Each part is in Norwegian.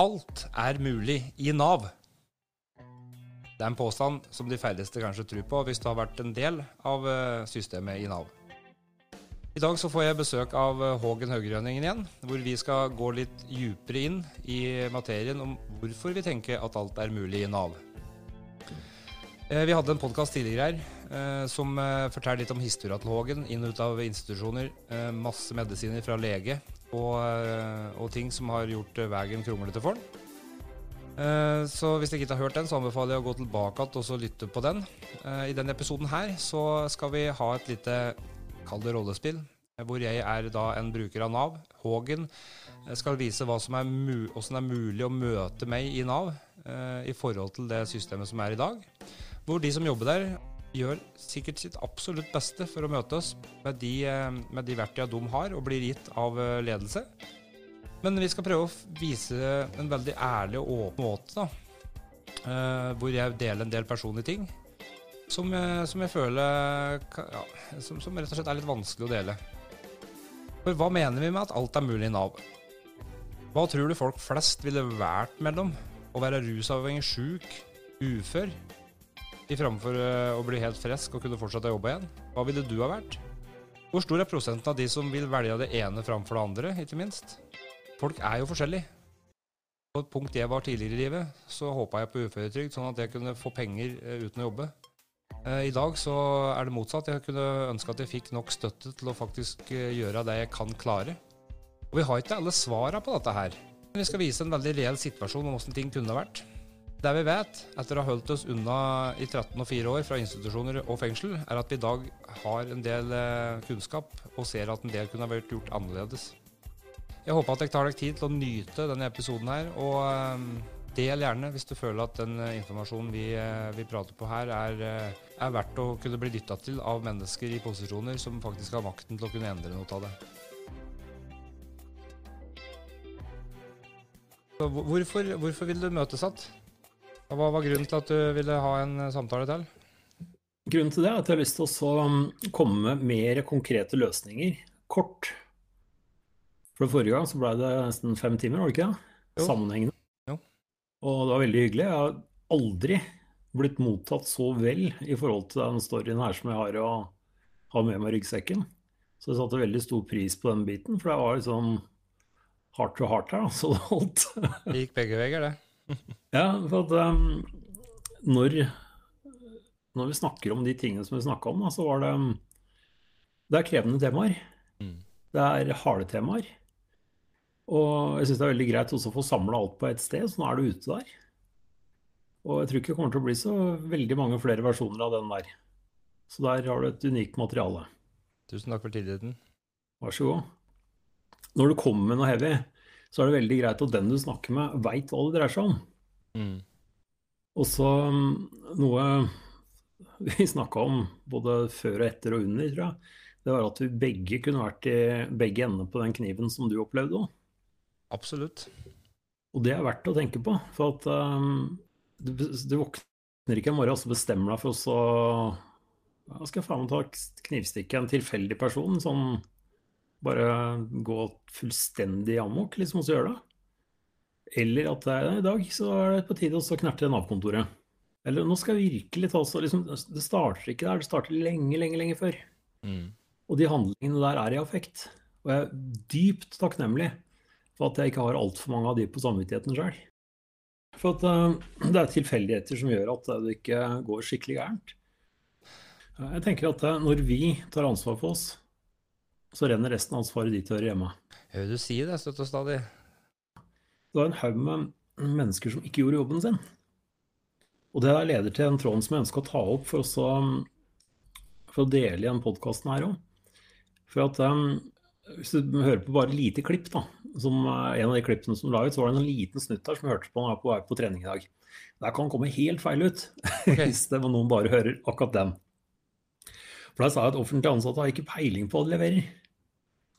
alt er mulig i Nav. Det er en påstand som de færreste kanskje tror på hvis du har vært en del av eh, systemet i Nav. I dag så får jeg besøk av eh, Hågen Haugrønningen igjen, hvor vi skal gå litt djupere inn i materien om hvorfor vi tenker at alt er mulig i Nav. Eh, vi hadde en podkast tidligere her som forteller litt om historien til Hågen, inn og ut av institusjoner, masse medisiner fra lege og, og ting som har gjort veien kronglete for han. Eh, så hvis dere ikke har hørt den, så anbefaler jeg å gå tilbake og lytte på den. Eh, I denne episoden her så skal vi ha et lite, kall det rollespill, eh, hvor jeg er da en bruker av Nav. Hågen skal vise hva som er, hvordan det er mulig å møte meg i Nav i forhold til det systemet som er i dag. Hvor de som jobber der, gjør sikkert sitt absolutt beste for å møte oss med de, med de verktøyene de har og blir gitt av ledelse. Men vi skal prøve å vise en veldig ærlig og åpen måte, da. Uh, hvor jeg deler en del personlige ting som som jeg føler ja, som, som, rett og slett er litt vanskelig å dele. For hva mener vi med at alt er mulig i Nav? Hva tror du folk flest ville vært mellom å være rusavhengig, sjuk, ufør, i framfor uh, å bli helt frisk og kunne fortsette å jobbe igjen? Hva ville du ha vært? Hvor stor er prosenten av de som vil velge det ene framfor det andre, ikke minst? Folk er jo forskjellige. På et punkt jeg var tidligere i livet, så håpa jeg på uføretrygd, sånn at jeg kunne få penger eh, uten å jobbe. Eh, I dag så er det motsatt. Jeg kunne ønske at jeg fikk nok støtte til å faktisk eh, gjøre det jeg kan klare. Og vi har ikke alle svara på dette her. Men vi skal vise en veldig reell situasjon om hvordan ting kunne vært. Det vi vet, etter å ha holdt oss unna i 13 og 4 år fra institusjoner og fengsel, er at vi i dag har en del kunnskap og ser at en del kunne vært gjort annerledes. Jeg håper at dere tar dere tid til å nyte denne episoden her. Og um, del gjerne hvis du føler at den uh, informasjonen vi, vi, prater på her, er, er verdt å kunne bli dytta til av mennesker i posisjoner som faktisk har makten til å kunne endre noe av det. Hvorfor, hvorfor vil du møtes igjen? Hva var grunnen til at du ville ha en samtale til? Grunnen til det er at jeg har lyst til å um, komme med mer konkrete løsninger. Kort for forrige gang så ble det nesten fem timer, var det ikke det? Sammenhengende. Jo. Og det var veldig hyggelig. Jeg har aldri blitt mottatt så vel i forhold til den storyen her som jeg har å ha med meg ryggsekken. Så jeg satte veldig stor pris på den biten, for det var liksom hardt to hardt her, så det holdt. det gikk begge veier, det. ja, for at um, når, når vi snakker om de tingene som vi snakka om, da, så var det Det er krevende temaer. Mm. Det er harde temaer. Og jeg syns det er veldig greit også å få samla alt på ett sted, så nå er du ute der. Og jeg tror ikke det kommer til å bli så veldig mange flere versjoner av den der. Så der har du et unikt materiale. Tusen takk for tilliten. Vær så god. Når du kommer med noe heavy, så er det veldig greit at den du snakker med, veit hva det dreier seg om. Mm. Og så mm, noe vi snakka om både før og etter og under, tror jeg, det var at vi begge kunne vært i begge endene på den kniven som du opplevde òg. Absolutt. Og det er verdt å tenke på. For at um, du, du, våkner ikke en morgen og så bestemmer deg for å så ja, skal jeg faen meg ta knivstikke en tilfeldig person. Sånn bare gå fullstendig amok, liksom, og så gjøre det. Eller at det er, i dag så er det på tide å knerte Nav-kontoret. Eller nå skal jeg virkelig ta så liksom, Det starter ikke der, det starter lenge, lenge, lenge før. Mm. Og de handlingene der er i affekt. Og jeg er dypt takknemlig for at jeg ikke har altfor mange av de på samvittigheten sjøl. For at uh, det er tilfeldigheter som gjør at det ikke går skikkelig gærent. Jeg tenker at uh, når vi tar ansvar for oss, så renner resten av ansvaret dit det hører hjemme. Hører du si det støtt og stadig. Det var en haug med mennesker som ikke gjorde jobben sin. Og det leder til en tråd som jeg ønsker å ta opp for, også, for å dele igjen podkasten her òg. For at um, hvis du hører på bare lite klipp, da, som en av de klippene som la ut, så var det en liten snutt der som hørte på når jeg var på vei på trening i dag. Der kan komme helt feil ut okay. hvis det var noen bare hører akkurat den. For der sa jeg at offentlig ansatte har ikke peiling på hva de leverer.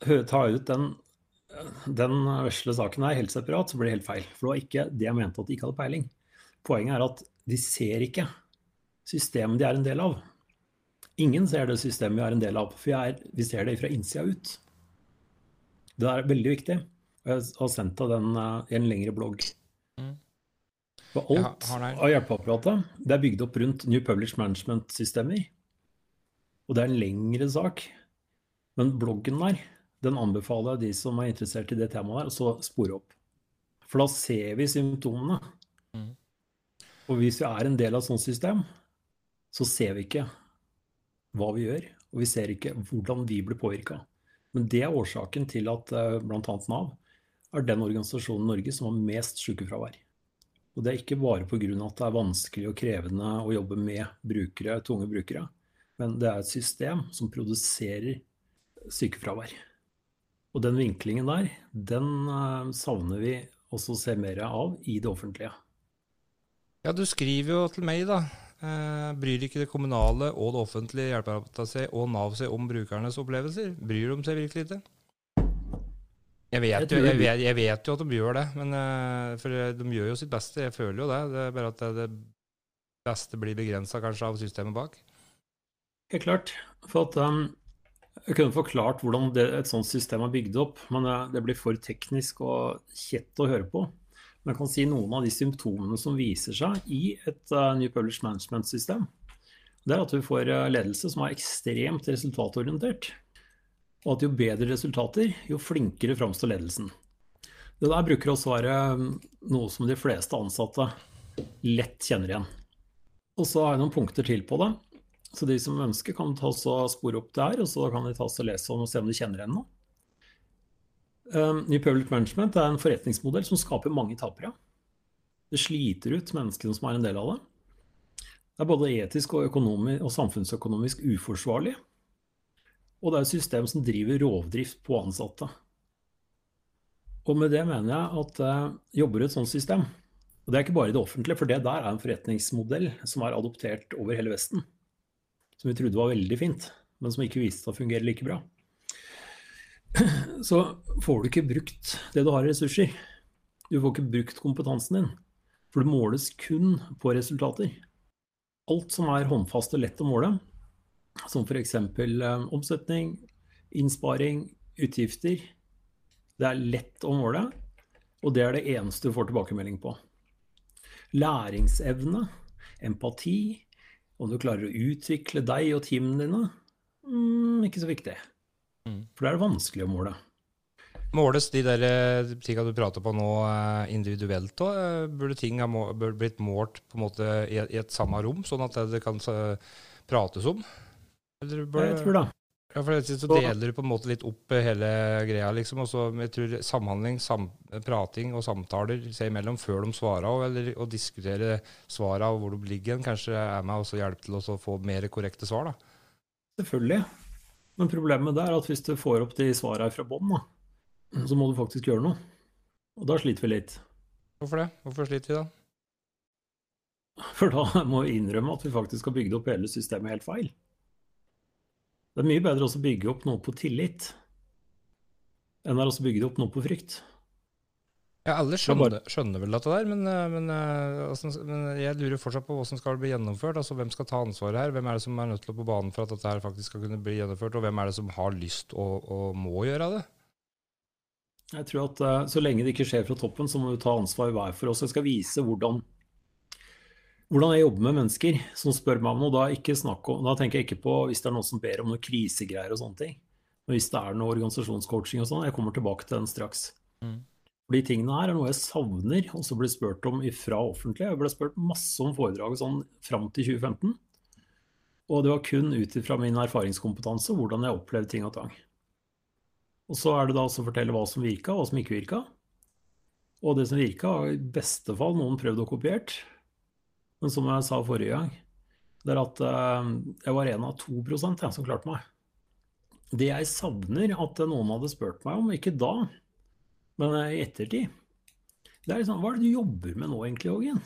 Ta ut den, den vesle saken her helt separat, så blir det helt feil. For det var ikke det jeg mente at de ikke hadde peiling. Poenget er at de ser ikke systemet de er en del av. Ingen ser det systemet vi er en del av, for vi, er, vi ser det fra innsida ut. Det er veldig viktig. Jeg har sendt deg den eh, i en lengre blogg. Mm. For alt av hjelpeapparatet det er bygd opp rundt New Publish Management-systemer. Og det er en lengre sak. Men bloggen der, den anbefaler jeg de som er interessert i det temaet der, å spore opp. For da ser vi symptomene. Mm. Og hvis vi er en del av et sånt system, så ser vi ikke hva vi gjør, og vi ser ikke hvordan vi blir påvirka. Men det er årsaken til at uh, bl.a. Nav er den organisasjonen i Norge som har mest sykefravær. Og det er ikke bare pga. at det er vanskelig og krevende å jobbe med brukere, tunge brukere, men det er et system som produserer sykefravær. Og den vinklingen der, den uh, savner vi også å se mer av i det offentlige. Ja, du skriver jo til meg, da. Eh, bryr ikke det kommunale og det offentlige hjelpeapparatet og Nav seg om brukernes opplevelser? Bryr de seg virkelig ikke? Jeg vet, jo, jeg, vet, jeg vet, jo, at de gjør det, men, uh, for de gjør jo sitt beste. Jeg føler jo det. Det er bare at det, det beste blir begrensa kanskje av systemet bak. Helt klart. For at um, Jeg kunne forklart hvordan det, et sånt system er bygd opp, men uh, det blir for teknisk og kjett å høre på. Men jeg kan si noen av de symptomene som viser seg i et uh, New Publish Management-system. Det er at du får ledelse som er ekstremt resultatorientert. Og at jo bedre resultater, jo flinkere framstår ledelsen. Det der bruker også være um, noe som de fleste ansatte lett kjenner igjen. Og så har jeg noen punkter til på det. Så de som ønsker, kan ta og spore opp der, og så kan de ta og lese om og se om de kjenner henne. Um, New Public Management er en forretningsmodell som skaper mange tapere. Det sliter ut menneskene som er en del av det. Det er både etisk og, og samfunnsøkonomisk uforsvarlig og det er et system som driver rovdrift på ansatte. Og med det mener jeg at eh, jobber et sånt system. Og det er ikke bare i det offentlige, for det der er en forretningsmodell som er adoptert over hele Vesten. Som vi trodde var veldig fint, men som ikke viste seg å fungere like bra. Så får du ikke brukt det du har i ressurser. Du får ikke brukt kompetansen din. For det måles kun på resultater. Alt som er håndfast og lett å måle, som f.eks. Eh, omsetning, innsparing, utgifter. Det er lett å måle, og det er det eneste du får tilbakemelding på. Læringsevne, empati, om du klarer å utvikle deg og teamene dine, mm, ikke så viktig. Mm. For det er det vanskelig å måle. Måles de der eh, tinga du prater på nå eh, individuelt òg? Burde ting ha blitt målt på en måte i et samme rom, sånn at det kan prates om? Burde... jeg tror det. Ja, for jeg synes, Så deler du på en måte litt opp hele greia, liksom. Og så jeg tror samhandling, sam, prating og samtaler seg imellom før de svarer, og, eller å diskutere svara og hvor de ligger kanskje er med og hjelper til å få mer korrekte svar, da. Selvfølgelig. Men problemet er at hvis du får opp de svara fra bånn, så må du faktisk gjøre noe. Og da sliter vi litt. Hvorfor det? Hvorfor sliter vi da? For da må vi innrømme at vi faktisk har bygd opp hele systemet helt feil. Det er mye bedre å bygge opp noe på tillit enn å bygge opp noe på frykt. Ja, alle skjønner, skjønner, vel dette der, men, eh, men, eh, men, jeg lurer fortsatt på hvordan skal bli gjennomført. Altså, Hvem skal ta ansvaret her? Hvem er det som er nødt til å på banen for at dette her faktisk skal kunne bli gjennomført? Og hvem er det som har lyst og, og må gjøre det? Jeg tror at uh, Så lenge det ikke skjer fra toppen, så må vi ta ansvar hver for oss. Jeg skal vise hvordan hvordan jeg jobber med mennesker som spør meg om noe. Da, ikke om, da tenker jeg ikke på hvis det er noen som ber om noe krisegreier og sånne ting. Men hvis det er noe organisasjonscoaching og sånn, jeg kommer tilbake til den straks. Mm. De tingene her er noe jeg savner og så blir spurt om fra offentlig. Jeg ble spurt masse om foredraget sånn fram til 2015. Og det var kun ut ifra min erfaringskompetanse hvordan jeg opplevde ting og tang. Og så er det da også å fortelle hva som virka, og hva som ikke virka. Og det som virka, har i beste fall noen prøvd og kopiert. Men som jeg sa forrige gang, det er at uh, jeg var en av to prosent jeg, som klarte meg. Det jeg savner at noen hadde spurt meg om, ikke da, men i ettertid, det er liksom Hva er det du jobber med nå egentlig, Hågen?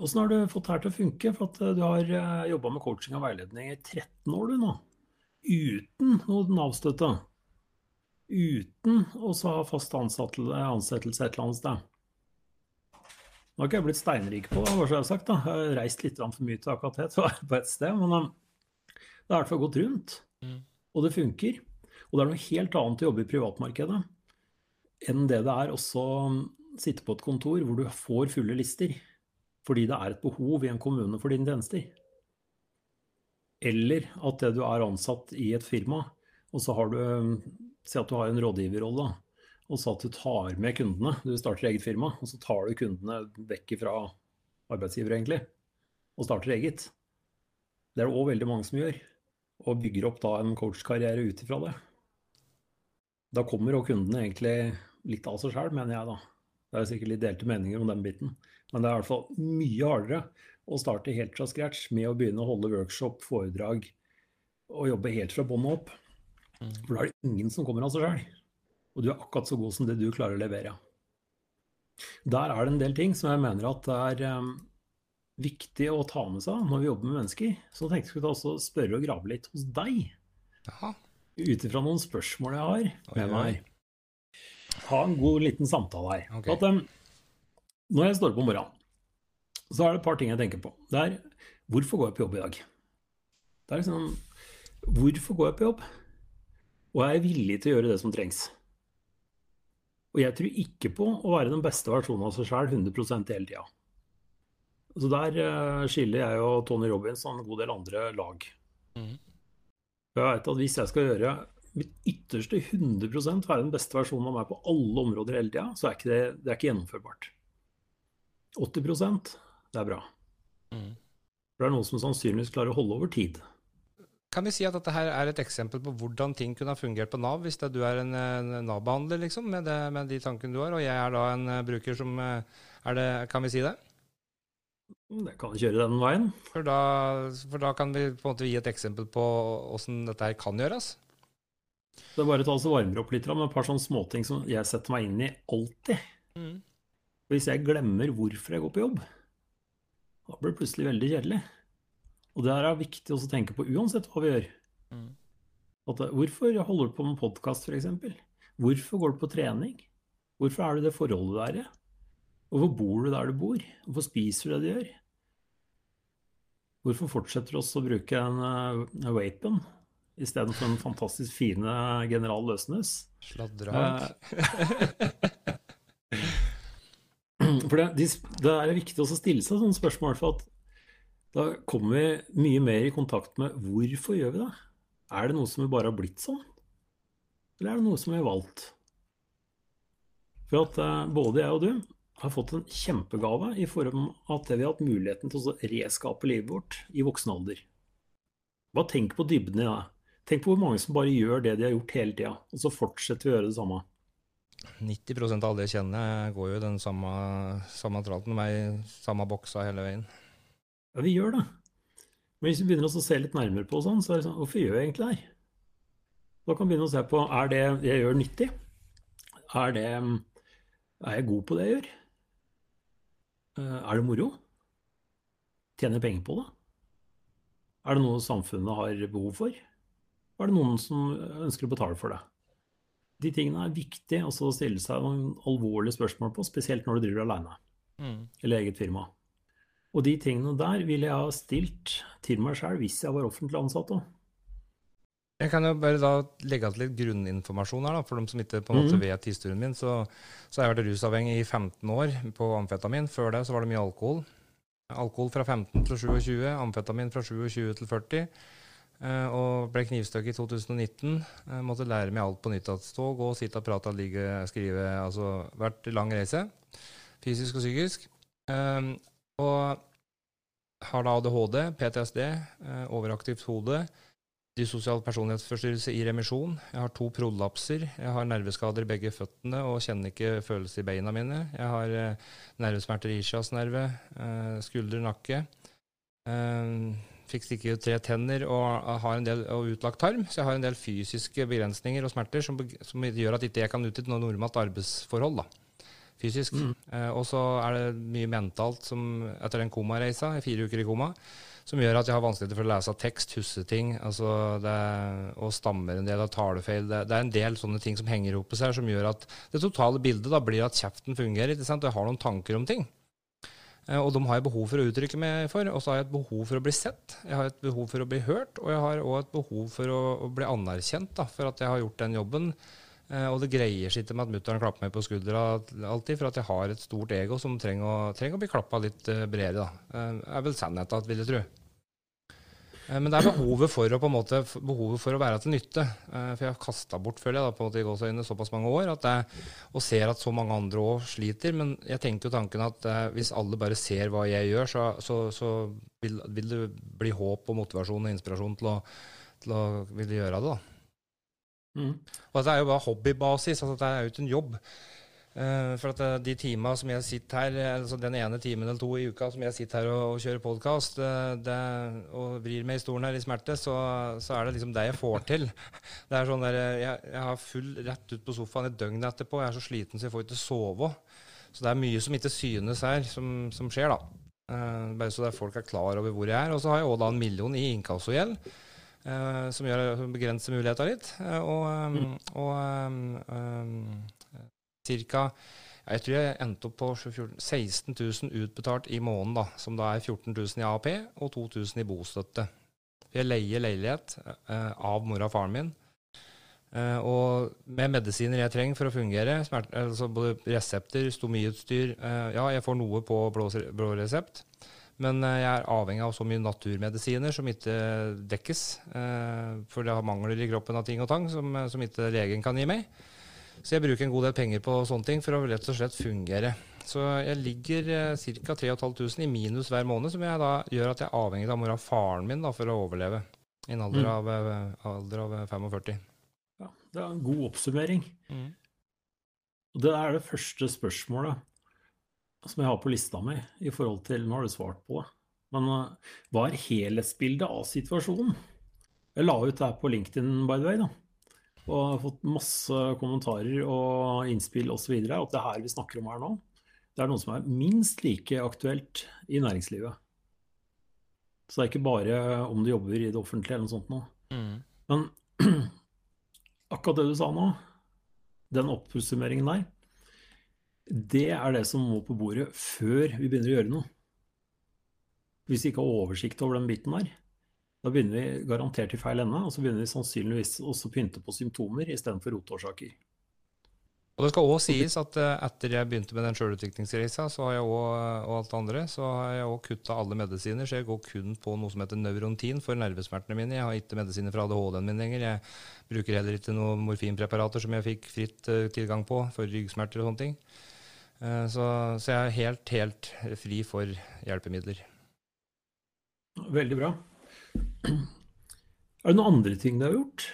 Åssen har du fått det her til å funke? For at du har uh, jobba med coaching og veiledning i 13 år, du nå. Uten noe Nav-støtte. Uten å ha fast ansettelse et eller annet sted. Nå har ikke jeg blitt steinrik på det, jeg har sagt. da. Jeg har reist litt for mye til akkurat det på ett sted. Men um, det har i hvert fall gått rundt. Mm. Og det funker. Og det er noe helt annet å jobbe i privatmarkedet enn det det er også um, sitte på et kontor hvor du får fulle lister fordi det er et behov i en kommune for dine tjenester. Eller at du er ansatt i et firma, og så har du Si at du har en rådgiverrolle, og så at du tar med kundene. Du starter eget firma, og så tar du kundene vekk fra arbeidsgiver, egentlig, og starter eget. Det er det òg veldig mange som gjør, og bygger opp da en coachkarriere ut ifra det. Da kommer òg kundene egentlig litt av seg sjøl, mener jeg da. Det er sikkert litt delte meninger om den biten. Men det er i hvert fall mye hardere å starte helt fra scratch med å begynne å holde workshop, foredrag og jobbe helt fra bånn opp. Mm. For da er det ingen som kommer av seg sjøl. Og du er akkurat så god som det du klarer å levere. Der er det en del ting som jeg mener at det er um, viktig å ta med seg når vi jobber med mennesker. Så jeg tenkte jeg skulle også spørre og grave litt hos deg. Ut ifra noen spørsmål jeg har med meg. Ha en god liten samtale her. Okay. At, um, når jeg står opp om morgenen, så er det et par ting jeg tenker på. Det er hvorfor går jeg på jobb i dag? Det er liksom Hvorfor går jeg på jobb? Og jeg er villig til å gjøre det som trengs? Og jeg tror ikke på å være den beste versjonen av seg sjøl 100% hele tida. Så der uh, skiller jeg og Tony Robins og en god del andre lag. Mm. Jeg vet at hvis jeg skal gjøre mitt ytterste 100% være den beste versjonen av meg på alle områder hele tida, så er ikke det, det er ikke gjennomførbart. 80% det er bra. Mm. Det er noe som sannsynligvis klarer å holde over tid. Kan vi si at dette her er et eksempel på hvordan ting kunne ha fungert på Nav, hvis det, du er en, en Nav-behandler liksom, med, det, med, de tankene du har, og jeg er da en uh, bruker som uh, er det, Kan vi si det? Det kan kjøre den veien. For da, for da, kan vi på en måte gi et eksempel på åssen dette her kan gjøres? Det er bare å og varme opp litt med et par sånne småting som jeg setter meg inn i alltid. Mm. Hvis jeg glemmer hvorfor jeg går på jobb, da blir det plutselig veldig kjedelig. Og det her er viktig å tenke på uansett hva vi gjør. Mm. At, hvorfor holder du på med podkast, f.eks.? Hvorfor går du på trening? Hvorfor er du det forholdet du er i? Hvorfor bor du der du bor? Hvorfor spiser du det du gjør? Hvorfor fortsetter du også å bruke en, en uh, vapen istedenfor den fantastisk fine General Løsnes? Sladrehank. Uh, For det, det, er viktig å stille seg sånne spørsmål, for at da kommer vi mye mer i kontakt med hvorfor gjør vi det? Er det noe som vi bare har blitt sånn? Eller er det noe som vi har valgt? For at uh, både jeg og du har fått en kjempegave i form av at vi har hatt muligheten til å reskape livet vårt i voksen alder. Bare tenk på dybden i det. Tenk på hvor mange som bare gjør det de har gjort hele tida, og så fortsetter vi å gjøre det samme. 90% av alle jeg kjenner, går jo i den samme, samme tralten med meg, samme boksa hele veien. Ja, vi gjør det. Men hvis vi begynner å se litt nærmere på sånn, så er det sånn Hvorfor gjør jeg egentlig det her? Da kan vi begynne å se på er det jeg gjør, nyttig. Er, det, er jeg god på det jeg gjør? Eh, er det moro? Tjener jeg penger på det? Er det noe samfunnet har behov for? Er det noen som ønsker å betale for det? de tingene er viktig å stille seg noen alvorlige spørsmål på, spesielt når du driver alene mm. eller eget firma. Og de tingene der ville jeg ha stilt til meg sjøl hvis jeg var offentlig ansatt òg. Jeg kan jo bare da legge til litt grunninformasjon her, da, for dem som ikke på en måte mm. vet historien min. Så, så har jeg vært rusavhengig i 15 år på amfetamin. Før det så var det mye alkohol. Alkohol fra 15 til 27, amfetamin fra 27 til 40. Eh, og ble knivstukket i 2019. Jeg måtte lære meg alt på nytt. At stå, gå, sitte, prate, ligge, skrive. Altså vært lang reise. Fysisk og psykisk. Um, og har da ADHD, PTSD, uh, overaktivt hode, dysosial personlighetsforstyrrelse i remisjon. Jeg har to prolapser. Jeg har nerveskader i begge føttene og kjenner ikke følelser i beina mine. Jeg har uh, nervesmerter i ischiasnerve, uh, skulder, nakke. Fikk stikke tre tenner og har en del og utlagt tarm. Så jeg har en del fysiske begrensninger og smerter som, som gjør at ikke jeg kan utnytte noe normalt arbeidsforhold. da, Fysisk. Mm. Eh, og så er det mye mentalt som etter den komareisa, fire uker i koma, som gjør at jeg har vanskeligheter for å lese tekst, huske ting, altså det, og stammer en del av talefeil. Det, det, er en del sånne ting som henger opp på seg, som gjør at det totale bildet da blir at kjeften fungerer. ikke sant? Og jeg har noen tanker om ting. Eh, og de har jeg behov for å uttrykke meg for. Og så har jeg et behov for å bli sett, jeg har et behov for å bli hørt, og jeg har òg et behov for å, å bli anerkjent da, for at jeg har gjort den jobben og det greier seg ikke med at mutter'n klapper meg på skuldra alltid, for at jeg har et stort ego som trenger å, trenger å bli klappa litt uh, bredere. da. Uh, er vel sannheten, vil jeg tro. Men det er behovet for å måte, behovet for å være til nytte. For jeg har kasta bort, føler jeg, da, på en måte i gåseøynene såpass mange år, at jeg, og ser at så mange andre òg sliter. Men jeg tenker jo tanken at hvis alle bare ser hva jeg gjør, så, så, så vil, vil, det bli håp og motivasjon og inspirasjon til å, til å ville gjøre det. da. Mm. Og det er jo bare hobbybasis. altså Det er jo ikke en jobb. Uh, for at uh, de timene som jeg sitter her, altså den ene timen eller to i uka som jeg sitter her og, og kjører podkast uh, og vrir meg i stolen her i smerte, så, så, er det liksom det jeg får til. Det er sånn der, jeg, jeg har full rett ut på sofaen et døgn etterpå. Jeg er så sliten så jeg får ikke sove. Så det er mye som ikke synes her, som, som skjer, da. bare så folk er klar over hvor jeg er. Og så har jeg òg da en million i inkassogjeld. Uh, som, gjør, som begrenser mulighetene litt. Uh, og, um, og um, ca. Jeg tror jeg endte opp på 16 000 utbetalt i måneden, da, som da er 14 000 i AAP og 2000 i bostøtte. Jeg leier leilighet uh, av mora og faren min. Uh, og med medisiner jeg trenger for å fungere, smert, altså både resepter, stomiutstyr uh, Ja, jeg får noe på blå, blå resept. Men eh, jeg er avhengig av så mye naturmedisiner som ikke dekkes. Eh, for det har mangler i kroppen av ting og tang som, eh, som ikke legen kan gi meg. Så jeg bruker en god del penger på sånne ting for å rett og slett fungere. Så jeg ligger ca. 3500 i minus hver måned, som jeg da gjør at jeg er avhengig av mora og faren min da, for å overleve i en alder, mm. av, alder av 45. Ja, det er en god oppsummering. Mm. Og det er det første spørsmålet som jeg har på lista mi i forhold til Nå har du svart på det. Men uh, hva er helhetsbildet av situasjonen? Jeg la ut det her på LinkedIn, by the way. da. Og har fått masse kommentarer og innspill osv. At det her vi snakker om her nå, det er noe som er minst like aktuelt i næringslivet. Så det er ikke bare om du jobber i det offentlige eller noe sånt nå. Mm. Men akkurat det du sa nå, den oppsummeringen der, det er det som må på bordet før vi begynner å gjøre noe. Hvis vi ikke har oversikt over den biten der, da begynner vi garantert i feil ende. Og så begynner vi sannsynligvis også å pynte på symptomer istedenfor rotårsaker. Og det skal òg sies at uh, etter jeg begynte med den sjølutviklingsreisa, og alt andre, så har jeg òg kutta alle medisiner. Så jeg går kun på noe som heter Neurontin for nervesmertene mine. Jeg har ikke medisiner fra ADHD-en min lenger. Jeg bruker heller ikke noen morfinpreparater som jeg fikk fritt uh, tilgang på for ryggsmerter og sånne ting. Eh, så, så, jeg er helt, helt fri for hjelpemidler. Veldig bra. Er det noen andre ting du har gjort?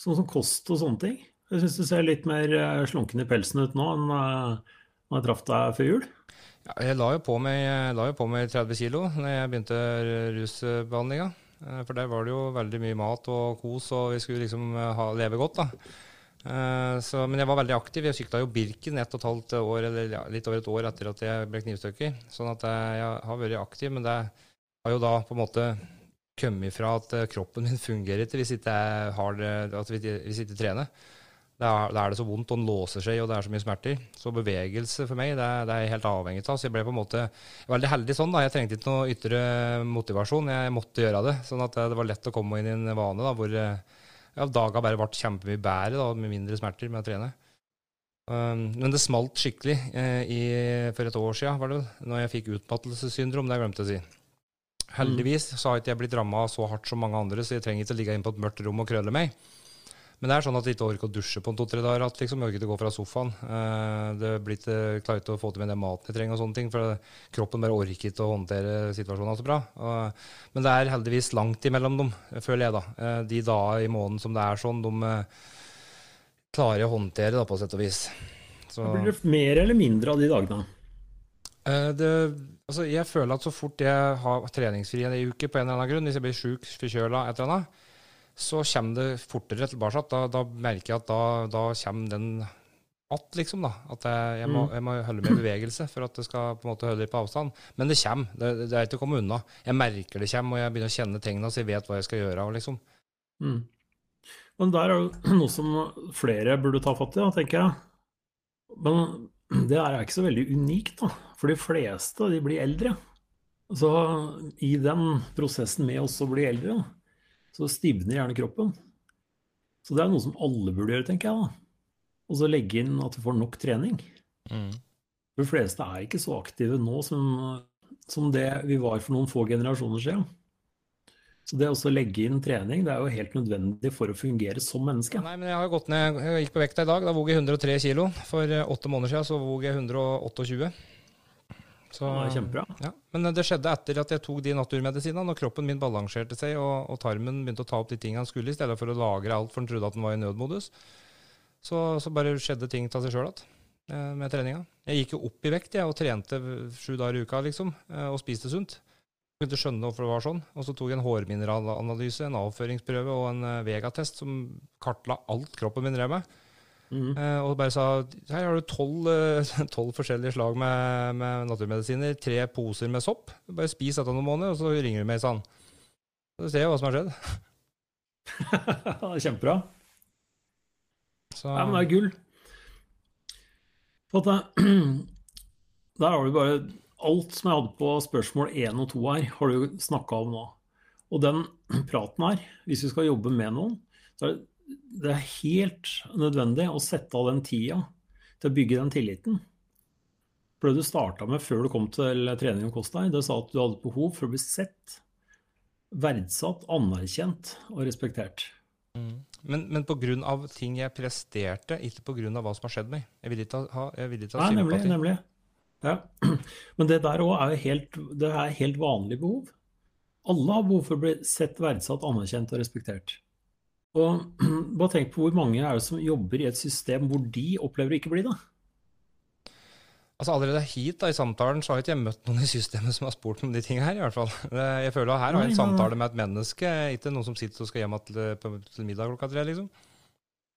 Sånn som kost og sånne ting? Jeg syns du ser litt mer eh, slunken i pelsen ut nå enn uh, når jeg traff deg før jul. Ja, jeg la jo på meg, jo på meg 30 kg når jeg begynte rusbehandlinga. For der var det jo veldig mye mat og kos, og vi skulle liksom ha, leve godt. da. Uh, så, men jeg var veldig aktiv. Jeg sykla jo Birken et og et halvt år, eller litt over et år etter at jeg ble knivstukket. Sånn at jeg, jeg, har vært aktiv, men det har jo da på en måte kommet fra at uh, kroppen min fungerer ikke hvis ikke jeg, har det, at hvis ikke trener. Da er, er, det så vondt, og den låser seg, og det er så mye smerter. Så bevegelse for meg, det, det er jeg helt avhengig av. Så jeg ble på en måte veldig heldig sånn. da. Jeg trengte ikke noe ytre motivasjon, jeg måtte gjøre det. Sånn at det var lett å komme inn i en vane da, hvor ja, daga bare ble kjempemye bedre, da, med mindre smerter med å trene. Um, men det smalt skikkelig eh, i, for et år siden, var det når jeg fikk utmattelsessyndrom. Det glemte å si. Heldigvis så har ikke jeg blitt ramma så hardt som mange andre, så jeg trenger ikke å ligge inne på et mørkt rom og krølle meg. Men det er sånn at jeg ikke orker å dusje på to-tre dager. At liksom, orker ikke å gå fra sofaen. Uh, det blir ikke klarer ikke å få til med den maten jeg trenger, og sånne ting, for kroppen bare orker ikke å håndtere situasjonen så bra. Men det er heldigvis langt imellom dem, føler jeg. da. Uh, de dagene i måneden som det er sånn, de klarer å håndtere da, på sett og vis. Så. Blir det mer eller mindre av de dagene? Det, altså, jeg føler at så fort jeg har treningsfri en uke på en eller annen grunn, hvis jeg blir sjuk, forkjøla, et eller annet, så kommer det fortere tilbake. Da, da merker jeg at da, da kommer den att, liksom. da, At jeg, jeg, må, mm. jeg, må, holde med bevegelse for at det skal på en måte holde litt på avstand. Men det kommer. Det, det er ikke å komme unna. Jeg merker det kommer, og jeg begynner å kjenne tingene så jeg vet hva jeg skal gjøre. liksom. Mm. Men der er jo noe som flere burde ta fatt i, da, tenker jeg. Men det er ikke så veldig unikt, da. For de fleste de blir eldre. Så i den prosessen med oss å bli eldre, da, så stivner gjerne kroppen. Så det er noe som alle burde gjøre, tenker jeg. da. Og så legge inn at du får nok trening. Mm. De fleste er ikke så aktive nå som, som det vi var for noen få generasjoner siden. Så det å legge inn trening det er jo helt nødvendig for å fungere som menneske. Nei, men Jeg har gått ned, jeg gikk på vekta i dag. Da vog jeg 103 kilo. For eh, åtte måneder siden så vog jeg 128. Så, det kjempebra. Ja, men det skjedde etter at jeg tok de naturmedisinene, når kroppen min balanserte seg og, og, tarmen begynte å ta opp de tingene han skulle, i stedet for å lagre alt, for han trodde at han var i nødmodus. Så, så bare skjedde ting av seg sjøl igjen eh, med treninga. Jeg gikk jo opp i vekt jeg, og trente sju dager i uka, liksom, eh, og spiste sunt. Jeg begynte å skjønne hvorfor det var sånn. Og så tok jeg en hårmineralanalyse, en avføringsprøve og en eh, vegatest som kartla alt kroppen min drev med. Mm. Og bare sa her har du tolv uh, forskjellige slag med, med, naturmedisiner, tre poser med sopp. Bare spis dette noen måneder, og så ringer du meg, sa han. Så ser jeg hva som har skjedd. det er kjempebra. Så. Ja, men det er gull. For at, der har du bare Alt som jeg hadde på spørsmål 1 og 2 her, har du snakka om nå. Og den praten her, hvis vi skal jobbe med noen, så er det det er helt nødvendig å sette av den tida til å bygge den tilliten. For det du starta med før du kom til trening og kost deg, det sa at du hadde behov for å bli sett, verdsatt, anerkjent og respektert. Mm. Men, men pga. ting jeg presterte, ikke pga. hva som har skjedd meg. Jeg vil ikke ha, jeg vil ikke ha Nei, nemlig, nemlig. Ja. Men det der òg er jo helt, det er helt vanlig behov. Alle har behov for å bli sett, verdsatt, anerkjent og respektert. Og bare tenk på hvor mange er det som jobber i et system hvor de opplever å ikke bli det. Altså Allerede hit da, i samtalen så har ikke møtt noen i systemet som har spurt om de tingene her. i hvert fall. Jeg føler at her har jeg en samtale med et menneske, ikke noen som sitter og skal hjem til, til middag klokka tre. liksom.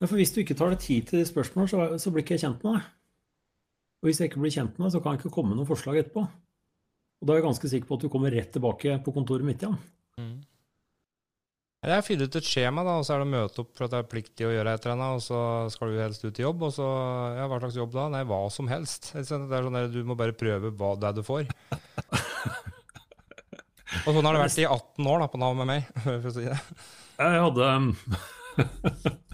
Ja, for Hvis du ikke tar deg tid til de spørsmålene, så, så blir ikke jeg kjent med deg. Og hvis jeg ikke blir kjent med deg, så kan jeg ikke komme med noen forslag etterpå. Og da er jeg ganske sikker på at du kommer rett tilbake på kontoret mitt igjen. Mm. Jeg fyller ut et skjema, da, og så er det å møte opp for at det er pliktig å gjøre et eller annet, og så skal du helst ut i jobb, og så Ja, hva slags jobb da? Nei, hva som helst. Det er sånn der, Du må bare prøve hva det er du får. og sånn har det vært i 18 år da, på Nav med meg, for å si det. Jeg hadde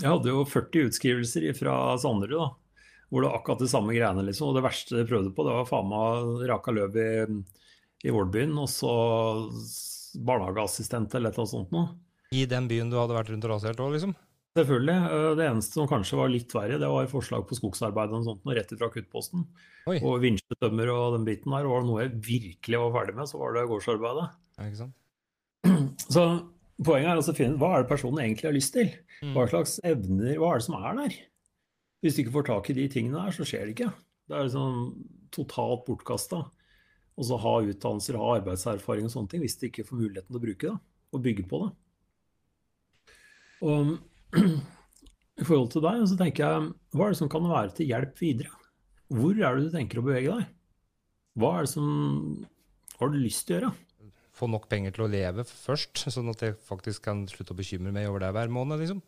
Jeg hadde jo 40 utskrivelser fra Sanderud, da. Hvor det var akkurat de samme greiene, liksom. Og det verste jeg prøvde på, det var faen meg raka løv i, i Vålbyen. Og så barnehageassistent eller noe sånt noe. I den byen du hadde vært rundt og rasert òg, liksom? Selvfølgelig. Eh, det eneste som kanskje var litt verre, det var forslag på skogsarbeid og sånt, rett fra akuttposten. Og vinsjetømmer og den biten der. Var det noe jeg virkelig var ferdig med, så var det gårdsarbeidet. Ja? Så poenget er å finne hva er det personen egentlig har lyst til. Mm. Hva slags evner, hva er det som er der? Hvis du ikke får tak i de tingene der, så skjer det ikke. Det er liksom totalt bortkasta og så ha utdannelser, ha arbeidserfaring og sånne ting, hvis de ikke får muligheten til å bruke det og bygge på det. Og I forhold til deg så tenker jeg, hva er det som kan være til hjelp videre? Hvor er det du tenker å bevege deg? Hva er det som har du lyst til å gjøre? Få nok penger til å leve først, sånn at jeg faktisk kan slutte å bekymre meg over det hver måned. liksom.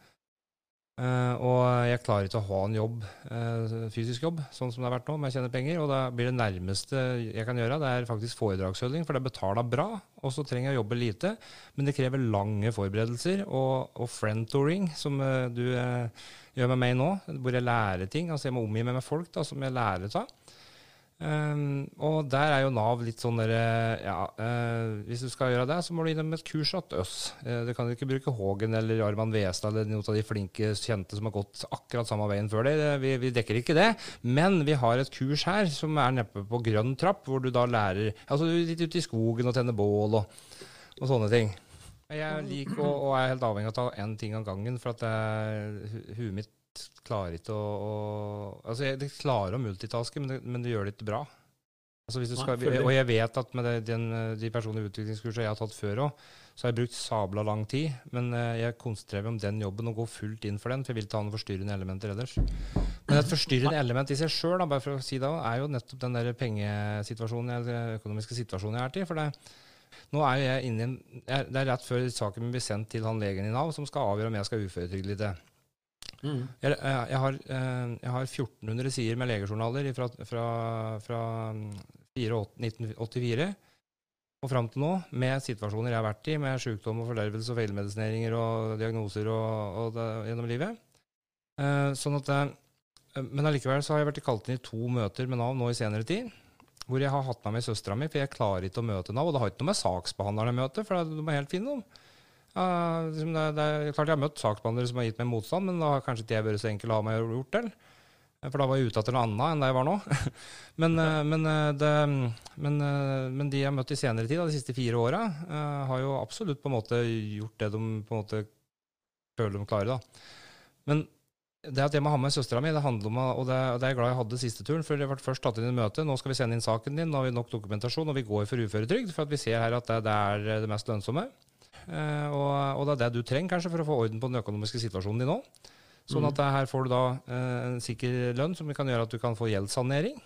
Uh, og jeg klarer ikke å ha en jobb, uh, fysisk jobb, sånn som det har vært nå, om jeg tjener penger. Og da blir det nærmeste jeg kan gjøre, det er faktisk foredragsholdning, for det betaler bra. Og så trenger jeg å jobbe lite, men det krever lange forberedelser. Og, og friend-touring, som uh, du gjør med meg nå, hvor jeg lærer ting. Altså jeg må omgi meg med folk da, som jeg lærer av. Um, og der er jo Nav litt sånn derre Ja, uh, hvis du skal gjøre det, så må du innom et kurs hos oss. Uh, du kan ikke bruke Hågen eller Arman Westad eller noen av de flinke kjente som har gått akkurat samme veien før deg. Vi, vi, dekker ikke det. Men vi har et kurs her som er neppe på grønn trapp, hvor du da lærer Altså litt ute i skogen og tenner bål og, og sånne ting. Jeg liker og, og er helt avhengig av å ta én ting av gangen, for at huet mitt klarer ikke å, å Altså, jeg, klarer å multitaske, men det, men det gjør det ikke bra. Altså, skal, og jeg vet at med den, de personlige utviklingskursene jeg har tatt før òg, så har jeg brukt sabla lang tid. Men uh, jeg konsentrerer meg om den jobben og går fullt inn for den, for jeg vil ikke ha noen forstyrrende elementer ellers. Men et forstyrrende element i seg sjøl, si er jo nettopp den der pengesituasjonen, eller økonomiske situasjonen jeg er i. for det nå er jeg inne i en, Det er rett før saken blir sendt til han legen i Nav, som skal avgjøre om jeg skal uføretrygde litt. Mm. Jeg, jeg, har, eh, jeg, har, 1400 sider med legejournaler fra, fra, fra 1984. og fram til nå, med situasjoner jeg har vært i, med sykdom og fordervelse og feilmedisineringer og diagnoser og, og det, gjennom livet. Eh, sånn at eh, men allikevel så har jeg vært kalt inn i to møter med Nav nå i senere tid. Hvor jeg har hatt med meg søstera mi, for jeg klarer ikke å møte Nav. Og det har ikke noe med saksbehandlerne å møte, for de er helt fine. Uh, det, det, er klart Jeg har møtt saksbehandlere som har gitt meg motstand, men da har kanskje ikke jeg vært så enkel å ha meg gjort til. For da var jeg ute etter noe annet enn det jeg var nå. men, uh, men, uh, det, men, men, de jeg har møtt i senere tid, de siste fire åra, har jo absolutt på en måte gjort det de på en måte føler de klarer. da. Men det at jeg må ha med søstera mi, det handler om, og det, det er jeg glad jeg hadde siste turen. For det ble først tatt inn i møte. Nå skal vi sende inn saken din. Nå har vi nok dokumentasjon, og vi går for uføretrygd. For at vi ser her at det, det er det mest lønnsomme. Eh, og, og, det er det du trenger kanskje for å få orden på den økonomiske situasjonen din nå. Sånn at mm. her får du da eh, en sikker lønn som kan gjøre at du kan få gjeldssanering.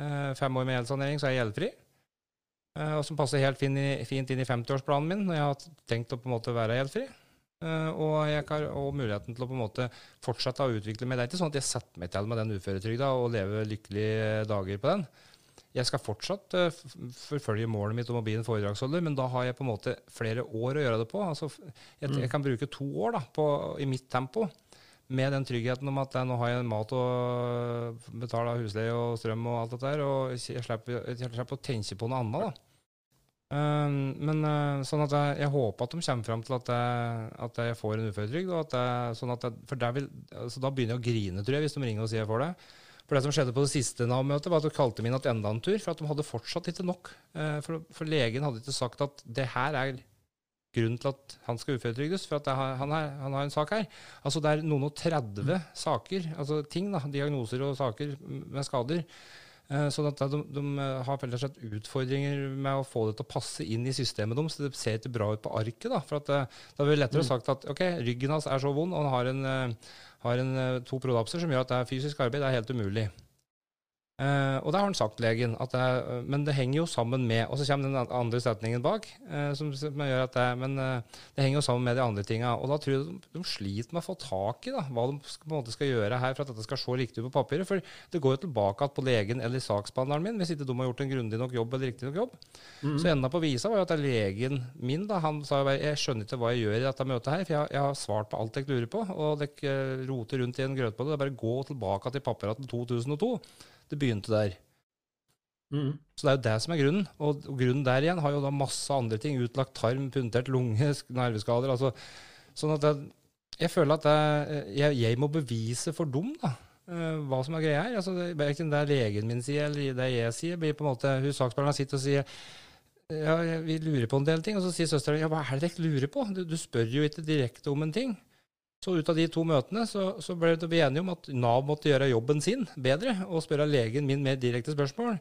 Eh, fem år med gjeldssanering, så er jeg gjeldfri. Eh, og som passer helt fint, fint inn i 50-årsplanen min når jeg har tenkt å på en måte være gjeldfri. Og jeg har og muligheten til å på en måte fortsette å utvikle meg. Det er ikke sånn at jeg setter meg til med den uføretrygda og lever lykkelige dager på den. Jeg skal fortsatt uh, forfølge målet mitt om å bli en foredragsholder, men da har jeg på en måte flere år å gjøre det på. Altså, jeg, mm. jeg kan bruke to år da, på, i mitt tempo med den tryggheten om at jeg nå har jeg mat og betaler husleie og strøm og alt dette der, og jeg slipper, jeg slipper å tenke på noe annet. da. Uh, men uh, sånn at jeg, jeg, håper at de kommer fram til at jeg, at jeg får en uføretrygd. Sånn for vil, altså da begynner jeg å grine, tror jeg, hvis de ringer og sier jeg får det. For det som skjedde på det siste Nav-møtet, var at de kalte min igjen enda en tur, for at de hadde fortsatt ikke nok. Uh, for, for, legen hadde ikke sagt at det her er grunnen til at han skal uføretrygdes, for at har, han, er, han, har en sak her. Altså Det er noen og 30 mm. saker, altså ting, da, diagnoser og saker med skader Eh, at de, de eh, har slett utfordringer med å få det til å passe inn i systemet deres. Så det ser ikke bra ut på arket. Da for at, eh, da er det lettere mm. sagt at ok, ryggen hans er så vond, og han har, en, har en, to prolapser som gjør at det er fysisk arbeid det er helt umulig. Uh, og det har han sagt, legen. Det er, men det henger jo sammen med Og så kommer den andre setningen bak. Uh, som, som, gjør at det, Men uh, det henger jo sammen med de andre tinga. Og da tror jeg de, de, sliter med å få tak i da, hva de på en måte skal gjøre her for at dette skal se riktig ut på papiret. For det går jo tilbake på legen eller saksbehandleren min, hvis ikke de har gjort en grundig nok jobb eller riktig nok jobb. Mm. Så enda på visa var jo at det er legen min da, han sa jo bare jeg skjønner ikke hva jeg gjør i dette møtet her, for jeg, jeg har svart på alt jeg lurer på, og dere roter rundt i en grøt på det. Det er bare å gå tilbake til papirene til 2002. Det begynte der. Mm. Så det er jo det som er grunnen. Og, grunnen der igjen har jo da masse andre ting. Utlagt tarm, puntert lunge, nerveskader. Altså, sånn at jeg, jeg føler at jeg, jeg, må bevise for dem da, eh, hva som er greia her. Altså, Verken det legen min sier eller det jeg sier, blir på en måte Hun saksbehandleren sitter og sier ja, vi lurer på en del ting. Og så sier søstera ja, hva er det dere lurer på? Du, du, spør jo ikke direkte om en ting. Så ut av de to møtene så, så ble vi enige om at Nav måtte gjøre jobben sin bedre og spørre legen min mer direkte spørsmål.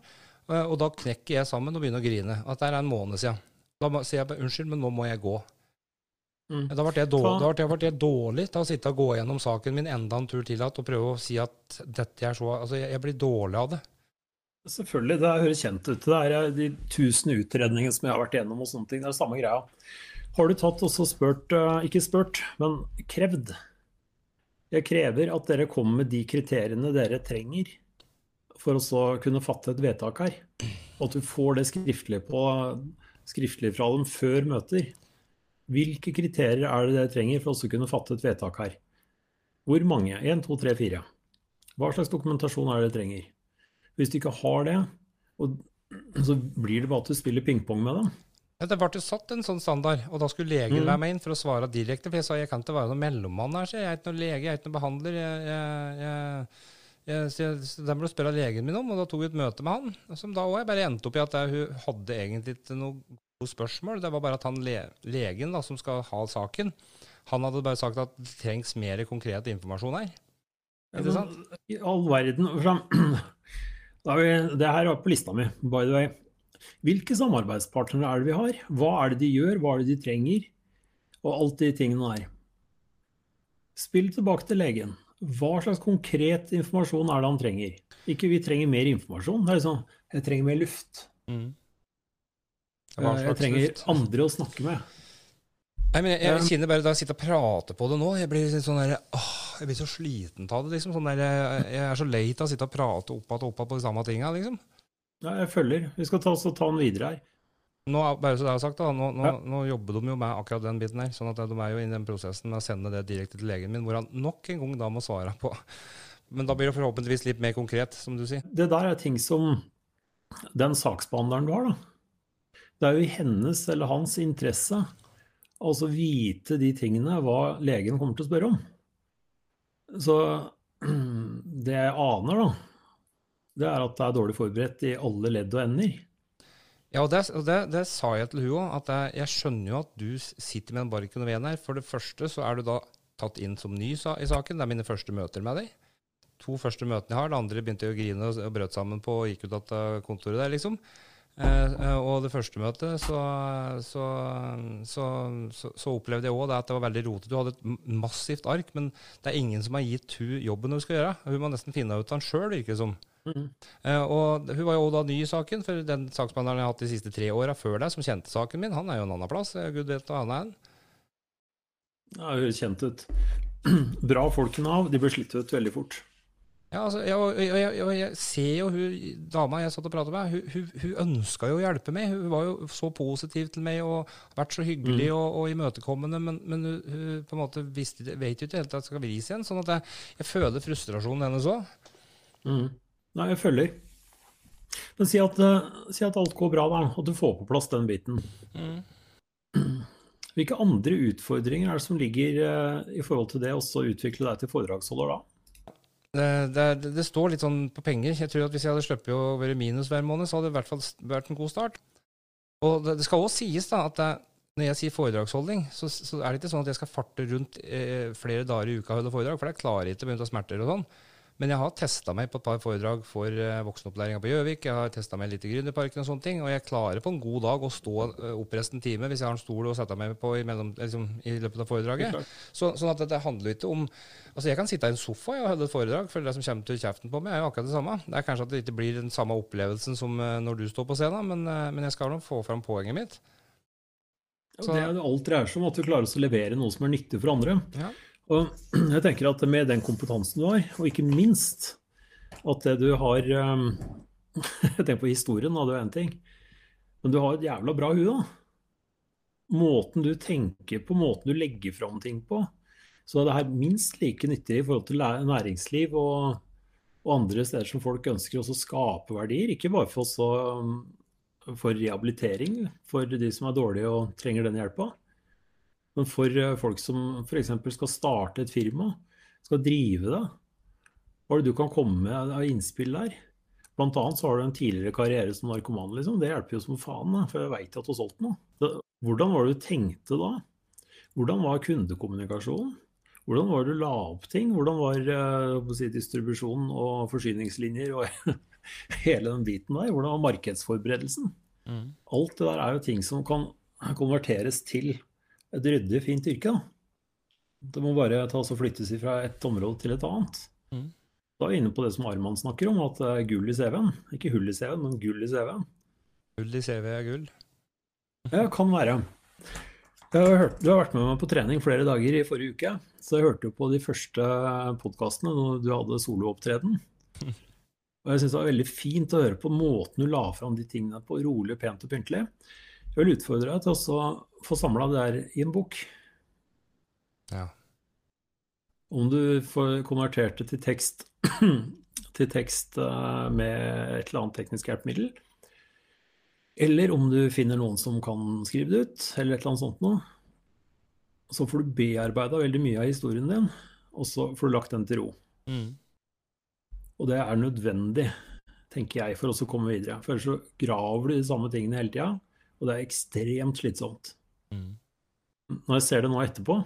Og da knekker jeg sammen og begynner å grine. At det er en måned siden. Da sier jeg bare unnskyld, men nå må jeg gå. Mm. Da ble jeg, dårlig, da ble jeg dårlig til å sitte og gå gjennom saken min enda en tur til og prøve å si at dette er så Altså, jeg, jeg blir dårlig av det. Selvfølgelig, det høres kjent ut. Det er de tusen utredningene som jeg har vært gjennom og sånne ting. Det er samme greia. Har du tatt også spurt, eh, ikke spurt, men krevd? Jeg krever at dere kommer med de kriteriene dere trenger for å kunne fatte et vedtak her. Og at du får det skriftlig, på, skriftlig fra dem før møter. Hvilke kriterier er det dere trenger for å kunne fatte et vedtak her? Hvor mange? 1, 2, 3, 4. Hva slags dokumentasjon er det dere trenger? Hvis du ikke har det, så blir det bare at du spiller pingpong med dem. Ja, det ble satt en sånn standard, og da skulle legen mm. være med inn for å svare direkte. For jeg sa jeg kan ikke være noen mellommann her, så jeg er ikke noen lege, jeg er ikke noen behandler. Jeg, jeg, jeg, må du spørre legen min om, og da tok vi et møte med han. Som da òg bare endte opp i at hun hadde egentlig ikke noe gode spørsmål. Det var bare at han le, legen da, som skal ha saken, han hadde bare sagt at det trengs mer konkret informasjon her. Ikke sant? I all verden Det her var på lista mi, by the way. Hvilke samarbeidspartnere er det vi har? Hva er det de gjør? Hva er det de trenger? Og alt de tingene der. Spill tilbake til legen. Hva slags konkret informasjon er det han trenger? Ikke vi trenger mer informasjon. Det er liksom Jeg trenger mer luft. Mm. Eh, jeg trenger luft? andre å snakke med. Nei, men jeg, jeg, kjenner bare da jeg sitter og prater på det nå Jeg blir sånn der, åh, jeg blir så sliten av det. liksom. Sånn der, jeg er så lei av å sitte og prate opp igjen og opp igjen på de samme tinga. Liksom. Ja, jeg følger. Vi skal ta, ta den videre her. Nå, bare så det er sagt da, nå, nå, ja. nå, jobber de jo med akkurat den biten her. sånn at de er jo inne i den prosessen med å sende det direkte til legen min, hvor han nok en gang da må svare på. Men da blir det forhåpentligvis litt mer konkret, som du sier. Det der er ting som den saksbehandleren du har, da. Det er jo i hennes eller hans interesse altså vite de tingene hva legen kommer til å spørre om. Så det jeg aner, da, det er at det er dårlig forberedt i alle ledd og ender. Ja, og det, og det, det sa jeg til hun òg, at jeg, jeg, skjønner jo at du sitter med en barken og ven her. For det første så er du da tatt inn som ny i saken. Det er mine første møter med deg. To første møtene jeg har. Det andre begynte jeg å grine og brøt sammen på og gikk ut av kontoret der, liksom. Eh, eh, og det første møtet så, så, så, så opplevde jeg òg at det var veldig rotete. Du hadde et massivt ark, men det er ingen som har gitt hun jobben hun skal gjøre. Hun må nesten finne ut av den sjøl, virker det som. Mm. Og Hun var jo da ny i saken, for den saksbehandleren jeg har hatt de siste tre åra før deg, som kjente saken min, han er jo en annen plass. Gud vet hva han er. Ja, hun kjent ut. Bra folk i Nav, de blir slitt ut veldig fort. Ja, altså, jeg, jeg, jeg, jeg, ser jo hun dama jeg satt og pratet med, hun, hun, hun ønska jo å hjelpe meg. Hun var jo så positiv til meg og vært så hyggelig mm. og, og, imøtekommende. Men, men hun, hun, på en måte visste, vet jo ikke helt at det skal vris igjen. Sånn at jeg, føler frustrasjonen hennes òg. Mm. Nei, jeg følger. Men si at, uh, si at, alt går bra, da, og du får på plass den biten. Mm. Hvilke andre utfordringer er det som ligger uh, i forhold til det å utvikle deg til foredragsholder da? Det, det, det, står litt sånn på penger. Jeg tror at Hvis jeg hadde sluppet å være minus hver måned, så hadde det i hvert fall vært en god start. Og Det, det skal også sies da, at når jeg sier foredragsholdning, så, så, er det ikke sånn at jeg skal farte rundt eh, flere dager i uka og holde foredrag, for det klarer jeg ikke pga. smerter og sånn. Men jeg har testa meg på et par foredrag for uh, voksenopplæringa på Gjøvik. Jeg har testa meg litt i Grünerparken og sånne ting. Og jeg klarer på en god dag å stå uh, oppreist en time hvis jeg har en stol å sette meg på i, mellom, liksom, i løpet av foredraget. Så, sånn at det handler ikke om Altså, jeg kan sitte i en sofa og holde et foredrag, for det som kommer til kjeften på meg, er jo akkurat det samme. Det er kanskje at det ikke blir den samme opplevelsen som uh, når du står på scenen, men, men jeg skal nå få fram poenget mitt. Så. det er jo alt dreier seg om at du klarer å levere noe som er nyttig for andre. Ja. Og jeg tenker at med den kompetansen du har, og ikke minst at det du har um, Jeg tenker på historien, da, det er én ting. Men du har et jævla bra hue, da. Måten du tenker på, måten du legger fram ting på. Så det er minst like nyttig i forhold til næringsliv og, og andre steder som folk ønsker å skape verdier. Ikke bare for, også, um, for rehabilitering for de som er dårlige og trenger den hjelpa, men for eh, folk som f.eks. skal starte et firma, skal drive det, hva er det du kan komme med av innspill der? Blant annet så har du en tidligere karriere som narkoman. Liksom. Det hjelper jo som faen, for jeg veit at du har solgt noe. hvordan var det du tenkte da? Hvordan var kundekommunikasjonen? Hvordan var det du la opp ting? Hvordan var uh, si, distribusjonen og forsyningslinjer og hele den biten der? Hvordan var markedsforberedelsen? Mm. Alt det der er jo ting som kan konverteres til et ryddig, fint yrke. da. Det må bare tas og flyttes fra et område til et annet. Mm. Da er vi inne på det som Arman snakker om, at det er gull i CV-en. Ikke hull i CV-en, men gull i CV-en. Gull i CV er gull? ja, kan være. Har hørt, du har vært med meg på trening flere dager i forrige uke. Så jeg hørte jo på de første podkastene når du hadde soloopptreden. Og jeg syns det var veldig fint å høre på måten du la fram de tingene på, rolig, pent og pyntelig. Jeg vil utfordre deg til å få samla det der i en bok. Ja. Om du får konvertert det til tekst, til tekst eh, med et eller annet teknisk hjelpemiddel, eller om du finner noen som kan skrive det ut, eller et eller annet sånt noe, så får du bearbeida veldig mye av historien din, og så får du lagt den til ro. Mm. Og det er nødvendig, tenker jeg, for oss å komme videre. For ellers så graver du de samme tingene hele tida og det er ekstremt slitsomt. Mm. Når jeg ser det nå etterpå,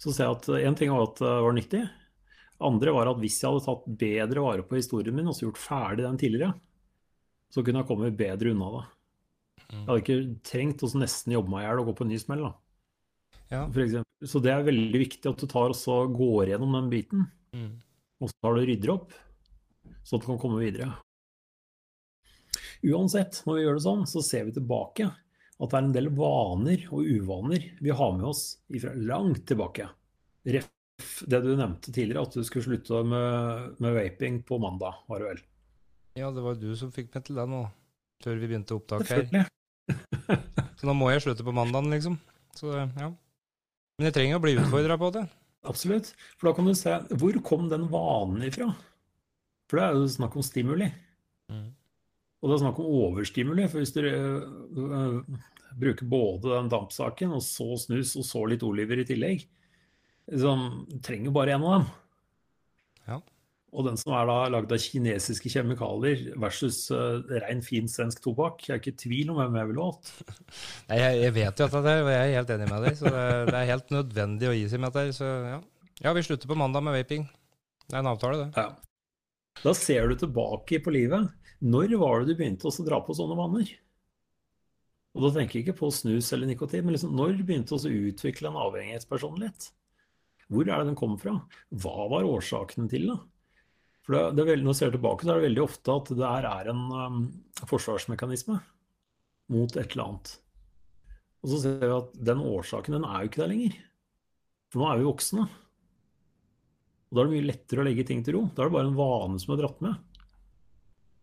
så ser jeg at én ting var at det var nyttig. Andre var at hvis jeg hadde tatt bedre vare på historien min og gjort ferdig den tidligere, så kunne jeg kommet bedre unna det. Mm. Jeg hadde ikke trengt å nesten jobbe meg i hjel og gå på en ny smell. Ja. Så det er veldig viktig at du tar og går gjennom den biten. Mm. Og så tar du rydder opp, så at du kan komme videre. Uansett, når vi gjør det sånn, så ser vi tilbake at det er en del vaner og uvaner vi har med oss fra langt tilbake. Ref det du nevnte tidligere, at du skulle slutte med, med vaping på mandag, var det vel? Ja, det var du som fikk meg til det nå, før vi begynte opptak her. Så nå må jeg slutte på mandagen, liksom. Så, ja. Men jeg trenger å bli utfordra på det. Absolutt. For da kan du se hvor kom den vanen ifra? For det er jo snakk om stimuli. Mm. Og det er snakk om overstimuli. For hvis du øh, bruker både den dampsaken og så snus og så litt oliver i tillegg, liksom, trenger bare én av dem. Ja. Og den som er da lagd av kinesiske kjemikalier versus uh, rein, fin svensk tobakk, jeg er ikke i tvil om hvem jeg ville valgt. Nei, jeg, jeg, vet jo at det er, og jeg er helt enig med deg. Så det, det er helt nødvendig å gi seg med dette. Så ja. ja, vi slutter på mandag med vaping. Det er en avtale, det. Ja. Da ser du tilbake på livet. Når var det du begynte å dra på sånne vaner? Og da tenker jeg ikke på snus eller nikotin, men liksom, når begynte du å utvikle en avhengighetspersonlighet? Hvor er det den kom fra? Hva var årsakene til det? For det, det veldig, Når du ser tilbake, så er det veldig ofte at det her er en um, forsvarsmekanisme mot et eller annet. Og så ser vi at den årsaken den er jo ikke der lenger. For nå er vi voksne. Og Da er det mye lettere å legge ting til ro. Da er det bare en vane som er dratt med.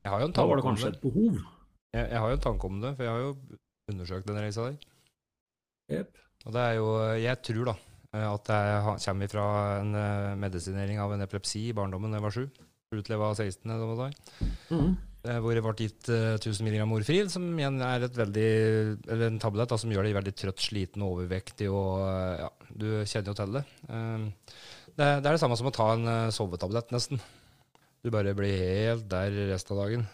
Jeg har jo en Da var det kanskje et behov. Jeg, jeg har jo en tanke om det, for jeg har jo undersøkt den reisa der. Yep. Og det er jo Jeg tror da eh, at er- kommer fra en eh, medisinering av en epilepsi i barndommen da jeg var sju. Utleva 16. eller hva det var. Mhm. Eh, Hvor det ble gitt eh, 1000 mg morfril, som igjen er et veldig, eller en tablett da, som gjør deg veldig trøtt, sliten og overvektig. og ja, Du kjenner jo til det. Det, er- det samme som å ta en sovetablett, nesten. Du bare blir helt der resten av dagen.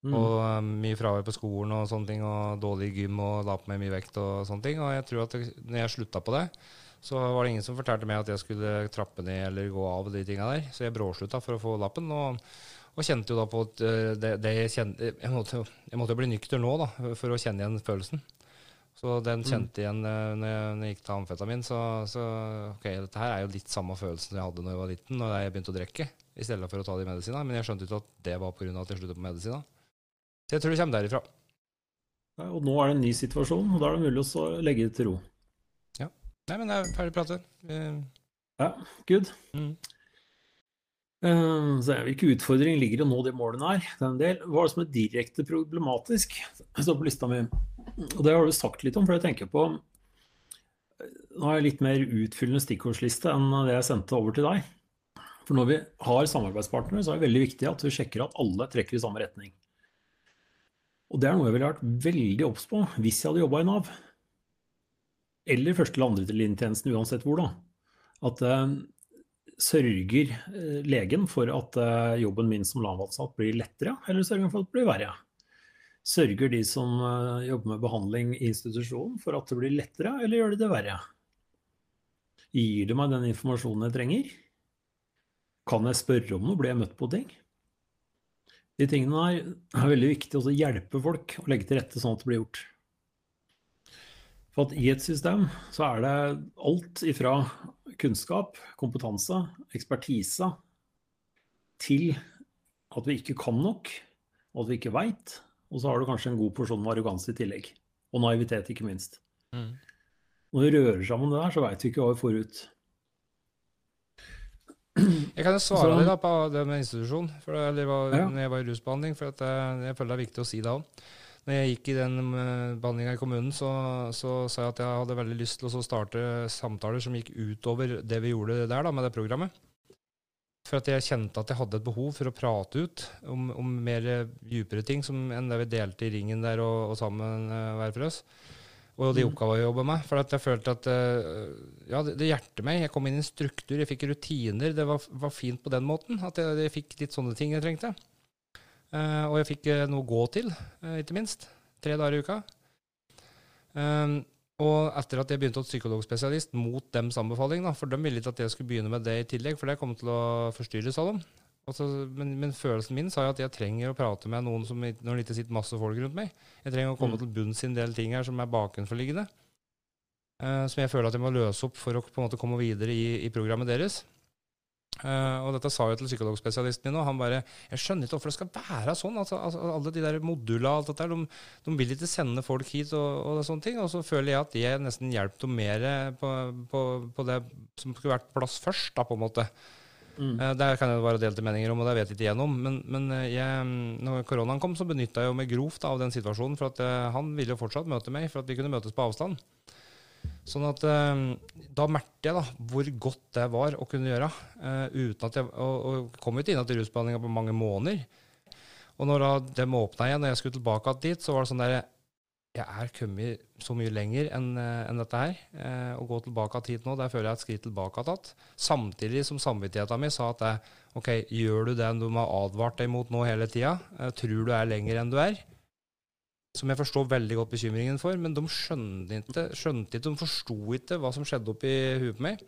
Mm. Og eh, mye fravær på skolen og sånne ting, og dårlig gym og la på meg mye vekt og sånne ting. Og jeg tror at det, når jeg slutta på det, så var det ingen som fortalte meg at jeg skulle trappe ned eller gå av de tinga der. Så jeg bråslutta for å få lappen. og og kjente jo da på at eh, det, det jeg, kjente, jeg, måtte, jeg måtte bli nykter nå, da, for å kjenne igjen følelsen. Så den kjente igjen eh, når jeg, når jeg gikk til amfetamin. Så, så ok, dette her er jo litt samme følelsen jeg hadde når jeg var liten, når jeg begynte å drikke, i stedet for å ta de medisinene. Men jeg skjønte ikke at det var pga. at jeg sluttet på medisiner. Så jeg tror det kommer derifra. Ja, Og nå er det en ny situasjon, og da er det mulig å legge det til ro. Nei, men det er ferdig pratet. Uh... Ja, good. Mm. Eh, Så Hvilke utfordringer ligger i å nå de målene her? Det er en del. Hva er det som er direkte problematisk? Det står på lista mi. Og det har du sagt litt om, for jeg tenker på Nå har jeg litt mer utfyllende stikkordsliste enn det jeg sendte over til deg. For når vi har samarbeidspartnere, så er det veldig viktig at vi sjekker at alle trekker i samme retning. Og det er noe jeg ville vært veldig obs på hvis jeg hadde jobba i Nav. Eller første- eller andrelinjetjenesten, uansett hvor, da. At eh, sørger eh, legen for at eh, jobben min som Nav-ansatt blir lettere, eller sørger han for at det blir verre? Sørger de som eh, jobber med behandling i institusjonen for at det blir lettere, eller gjør de det verre? Gir de meg den informasjonen jeg trenger? Kan jeg spørre om noe? Blir jeg møtt på ting? De tingene her er veldig viktig å hjelpe folk å legge til rette sånn at det blir gjort. For at i et system så er det alt ifra kunnskap, kompetanse, ekspertise, til at vi ikke kan nok, og at vi ikke veit. Og så har du kanskje en god porsjon med arroganse i tillegg. Og naivitet, ikke minst. Mm. Når vi rører sammen det der, så veit vi ikke hva vi får ut. Jeg kan jo svare deg da på det med institusjon, for det, eller var, Ja. når jeg var i rusbehandling. For jeg, jeg føler det er viktig å si det òg. Når jeg gikk i den uh, behandlinga i kommunen, så, så sa jeg at jeg hadde veldig lyst til å starte samtaler som gikk utover det vi gjorde der da, med det programmet. For at jeg kjente at jeg hadde et behov for å prate ut om, om mer eh, djupere ting som, enn det vi delte i ringen der og, og sammen hver for oss. Og de Mm. oppgavene jeg jobba med. For at jeg følte at eh, ja, det, det hjertet meg. Jeg kom inn i en struktur, jeg fikk rutiner. Det var, var fint på den måten. At jeg, jeg fikk litt sånne ting jeg trengte. Eh, og jeg fikk eh, noe å gå til, ikke minst. Tre dager i uka. Um, og etter at jeg begynte hos psykologspesialist mot dems anbefaling, da, for de ville ikke at jeg skulle begynne med det i tillegg, for det kom til å forstyrre, de. Altså, men, men følelsen min sa jo at jeg trenger å prate med noen som, når det ikke sitter masse folk rundt meg. Jeg trenger å komme Mm. til bunns i en del ting her som er bakenforliggende. Uh, som jeg føler at jeg må løse opp for å på en måte komme videre i, i programmet deres. Uh, og dette sa jeg til psykologspesialisten min, og han bare Jeg skjønner ikke hvorfor det skal være sånn. Altså, altså, alle de der modula alt dette de, de vil ikke sende folk hit og, og sånne ting. Og så føler jeg at jeg nesten hjelper dem mer på, på, på det som skulle vært plass først, da, på en måte. Mm. Eh, Der kan det være delte meninger om, og det vet jeg ikke igjennom. Men, men eh, jeg, når koronaen kom, så benytta jeg meg grovt av den situasjonen. For at eh, han ville jo fortsatt møte meg, for at vi kunne møtes på avstand. Sånn at da merket jeg da hvor godt det var å kunne gjøre. uten at jeg, og, og kom jo ikke inn til rusbehandlinga på mange måneder. Og når da dem åpna igjen, og jeg skulle tilbake dit, så var det sånn der Jeg er kommet så mye lenger enn en dette her. Eh, å gå tilbake av hit nå, der føler jeg et skritt tilbake igjen. Samtidig som samvittigheten min sa at jeg, OK, gjør du det du har advart deg mot nå hele tida? Eh, tror du er lenger enn du er? Som jeg forstår veldig godt bekymringen for, men de skjønte ikke, skjønte ikke de forsto ikke hva som skjedde oppi huet på meg.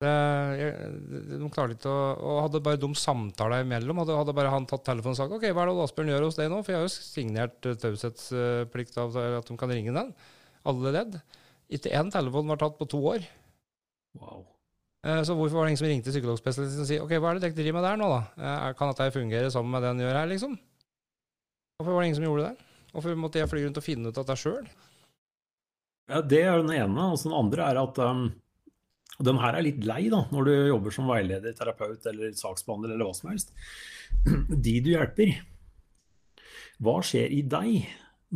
Det, jeg, de klarte ikke å Og hadde bare dum samtaler imellom. Hadde, hadde bare han tatt telefonen og sagt OK, hva er det Asbjørn gjør hos deg nå? For jeg har jo signert eh, taushetsplikt av at de kan ringe den. Alle ledd. Ikke én telefon var tatt på to år. Wow. Eh, Så hvorfor var det ingen som ringte psykologspesialisten og sa OK, hva er det dere driver med der nå, da? Eh, Kan dette fungere sammen med det en gjør her, liksom? Hvorfor var det ingen som gjorde det? Hvorfor måtte jeg fly rundt og finne ut av det sjøl? Ja, det er den ene. Og så den andre er at um, den her er litt lei, da, når du jobber som veileder, terapeut eller saksbehandler eller hva som helst. De du hjelper, hva skjer i deg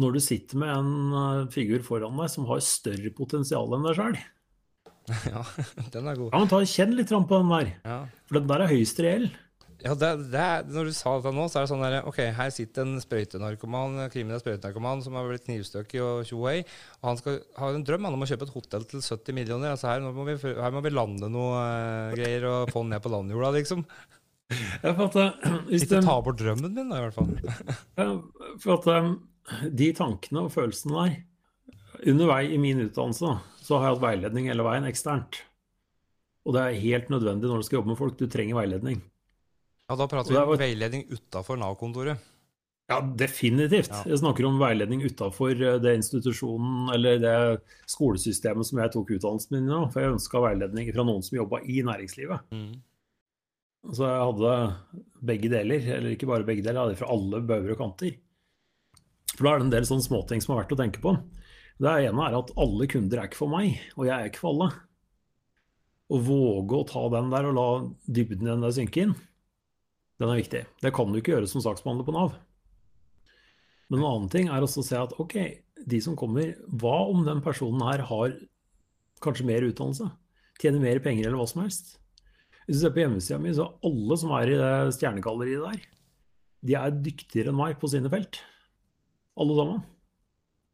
når du sitter med en uh, figur foran deg som har større potensial enn deg sjøl? Ja, den er god. Ja, men ta Kjenn litt på den der, Ja. for den der er høyst reell. Ja, det, det er, Når du sa dette nå, så er det sånn der, OK, her sitter en sprøytenarkoman, kriminell sprøytenarkoman som har blitt knivstukket og tjohei, og han skal ha en drøm han om å kjøpe et hotell til 70 millioner. Altså her, må vi, her må vi lande noe uh, greier og få den ned på landjorda, liksom. Jeg fatter, uh, hvis Ikke ta bort drømmen min, da, i hvert fall. For at um, de tankene og følelsene der Undervei i min utdannelse så har jeg hatt veiledning hele veien eksternt. Og det er helt nødvendig når du skal jobbe med folk. Du trenger veiledning. Ja, Da prater vi om veiledning utafor Nav-kontoret. Ja, definitivt. Ja. Jeg snakker om veiledning utafor det institusjonen eller det skolesystemet som jeg tok utdannelsen min i. For jeg ønska veiledning fra noen som jobba i næringslivet. Mm. Så jeg hadde begge deler, eller ikke bare begge deler, jeg hadde fra alle bauger og kanter. For da er det en del sånne småting som er verdt å tenke på. Det ene er at alle kunder er ikke for meg, og jeg er ikke for alle. Å våge å ta den der og la dybden i den der synke inn, den er viktig. Det kan du ikke gjøre som saksbehandler på Nav. Men en annen ting er også å se at ok, de som kommer, hva om den personen her har kanskje mer utdannelse? Tjener mer penger eller hva som helst? Hvis du ser på hjemmesida mi, så er alle som er i det stjernegalleriet der, de er dyktigere enn meg på sine felt. Alle sammen.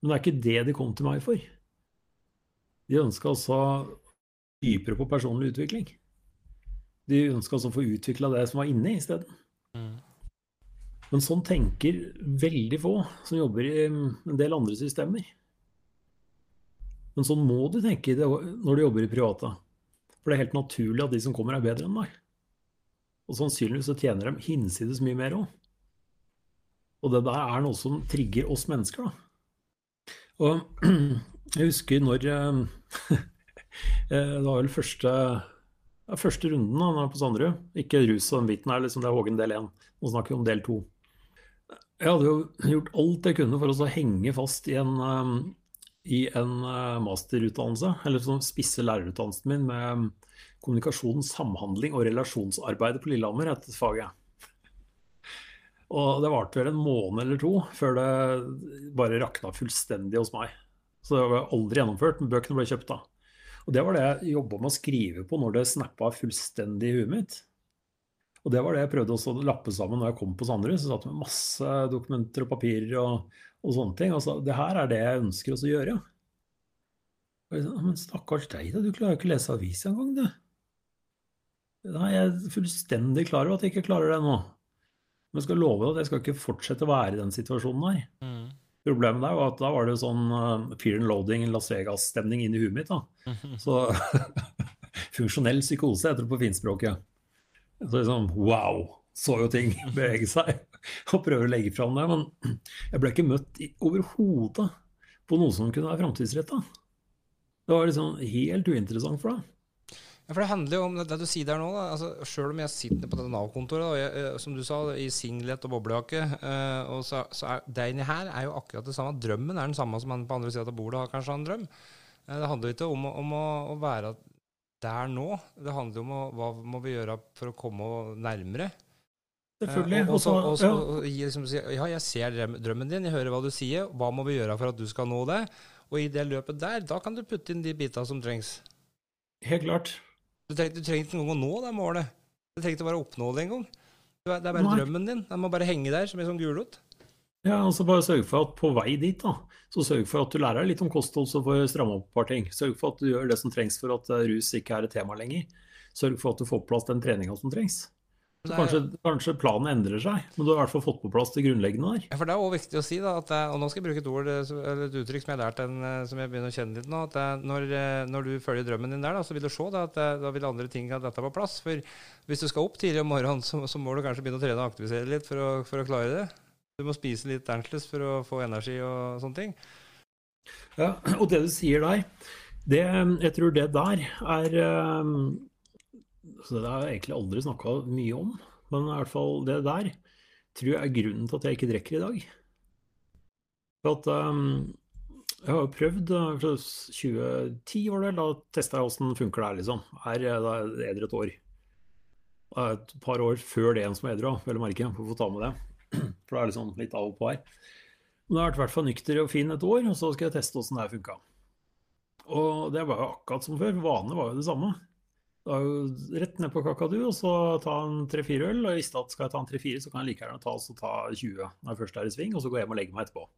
Men det er ikke det de kom til meg for. De ønska altså dypere på personlig utvikling. De ønska altså å få utvikla det som var inne isteden. Mm. Men sånn tenker veldig få som jobber i en del andre systemer. Men sånn må du tenke det når du jobber i private. For det er helt naturlig at de som kommer, er bedre enn deg. Og sannsynligvis så tjener de hinsides mye mer òg. Og det der er noe som trigger oss mennesker, da. Og jeg husker når eh, Det var vel første, ja, første runden da er på Sandrud. Ikke rus og den biten her, liksom, det er Hågen del 1. Nå snakker vi om del 2. Jeg hadde jo gjort alt jeg kunne for å henge fast i en, eh, i en eh, masterutdannelse, eller sånn spisse lærerutdannelsen min med kommunikasjon, samhandling og relasjonsarbeid på Lillehammer, het faget. Og det varte vel en måned eller to før det bare rakna fullstendig hos meg. Så det var aldri gjennomført, men bøkene ble kjøpt da. Og det var det jeg jobba med å skrive på når det snappa fullstendig i huet mitt. Og det var det jeg prøvde å lappe sammen når jeg kom på Sandrud. Så satt med masse dokumenter og papirer og, og sånne ting. Og sa det her er det jeg ønsker å gjøre. Og jeg sa, Men stakkars deg, da. Du klarer jo ikke å lese avis engang, du. Nei, jeg er fullstendig klar over at jeg ikke klarer det nå. Men jeg skal love deg at jeg skal ikke fortsette å være i den situasjonen her. Mm. Problemet der var at da var det sånn uh, fear and loading, Las Vegas-stemning inni huet mitt. da. Så funksjonell psykose heter det på finspråket. Så liksom, wow, så jo ting bevege seg. Og prøver å legge fram det. Men jeg ble ikke møtt overhodet på noe som kunne være framtidsretta. Det var liksom helt uinteressant for deg. Ja, for Det handler jo om det, det du sier der nå. da, altså Sjøl om jeg sitter på dette Nav-kontoret, eh, som du sa, i singlet og boblejakke, eh, og så, så er det inni her er jo akkurat det samme. Drømmen er den samme som han på andre sida av bordet har kanskje en drøm. Eh, det handler jo ikke om, om å, å være der nå. Det handler om å, hva må vi gjøre for å komme nærmere. Selvfølgelig. Eh, og, så- ja. liksom si, ja, jeg ser drømmen din, jeg hører hva du sier. Hva må vi gjøre for at du skal nå det? Og i det løpet der, da kan du putte inn de bitene som trengs. Helt klart. Du trengte, ikke engang å nå det målet. Du trengte bare å oppnå det engang. Det er det er bare Nei. drømmen din. Den må bare henge der som en sånn gulrot. Ja, altså Bare sørg for at på vei dit, da, så sørg for at du lærer deg litt om kosthold, så får du stramme opp et par ting. Sørg for at du gjør det som trengs for at eh, rus ikke er et tema lenger. Sørg for at du får på plass den treninga som trengs. Så kanskje, kanskje planen endrer seg, men du har i hvert fall fått på plass det grunnleggende der. Ja, for Det er også viktig å si, da, at og nå skal jeg bruke et ord, eh, eller et uttrykk som jeg har lært en, eh, som jeg begynner å kjenne litt nå. at når, eh, når du følger drømmen din der, da, så vil du se da, at det, da vil andre ting ha dette på plass. For hvis du skal opp tidlig om morgenen, så, så må du kanskje begynne å trene og aktivisere litt for å, for å klare det. Du må spise litt annerledes for å få energi og sånne ting. Ja, og det du sier der, det, jeg tror det der er eh, så Det har jeg egentlig aldri snakka mye om, men i hvert fall det der tror jeg er grunnen til at jeg ikke drikker i dag. For at um, jeg har jo prøvd for fra 2010 var det da testa jeg åssen funker det her, liksom. Er det edru et år. Er Et par år før det en som er edru, vel å merke, for å få ta med det. For det er liksom litt av og på her. Men jeg har vært i hvert fall nykter og fin et år, og så skal jeg teste åssen det her funka. Og det var jo akkurat som før. Vanene var jo det samme. Jo rett ned på kakadu og så ta en tre-fire øl. Og i visste skal jeg ta en tre-fire, så kan jeg like gjerne ta, så ta 20 når jeg først er i sving, og så går jeg hjem og legger meg etterpå.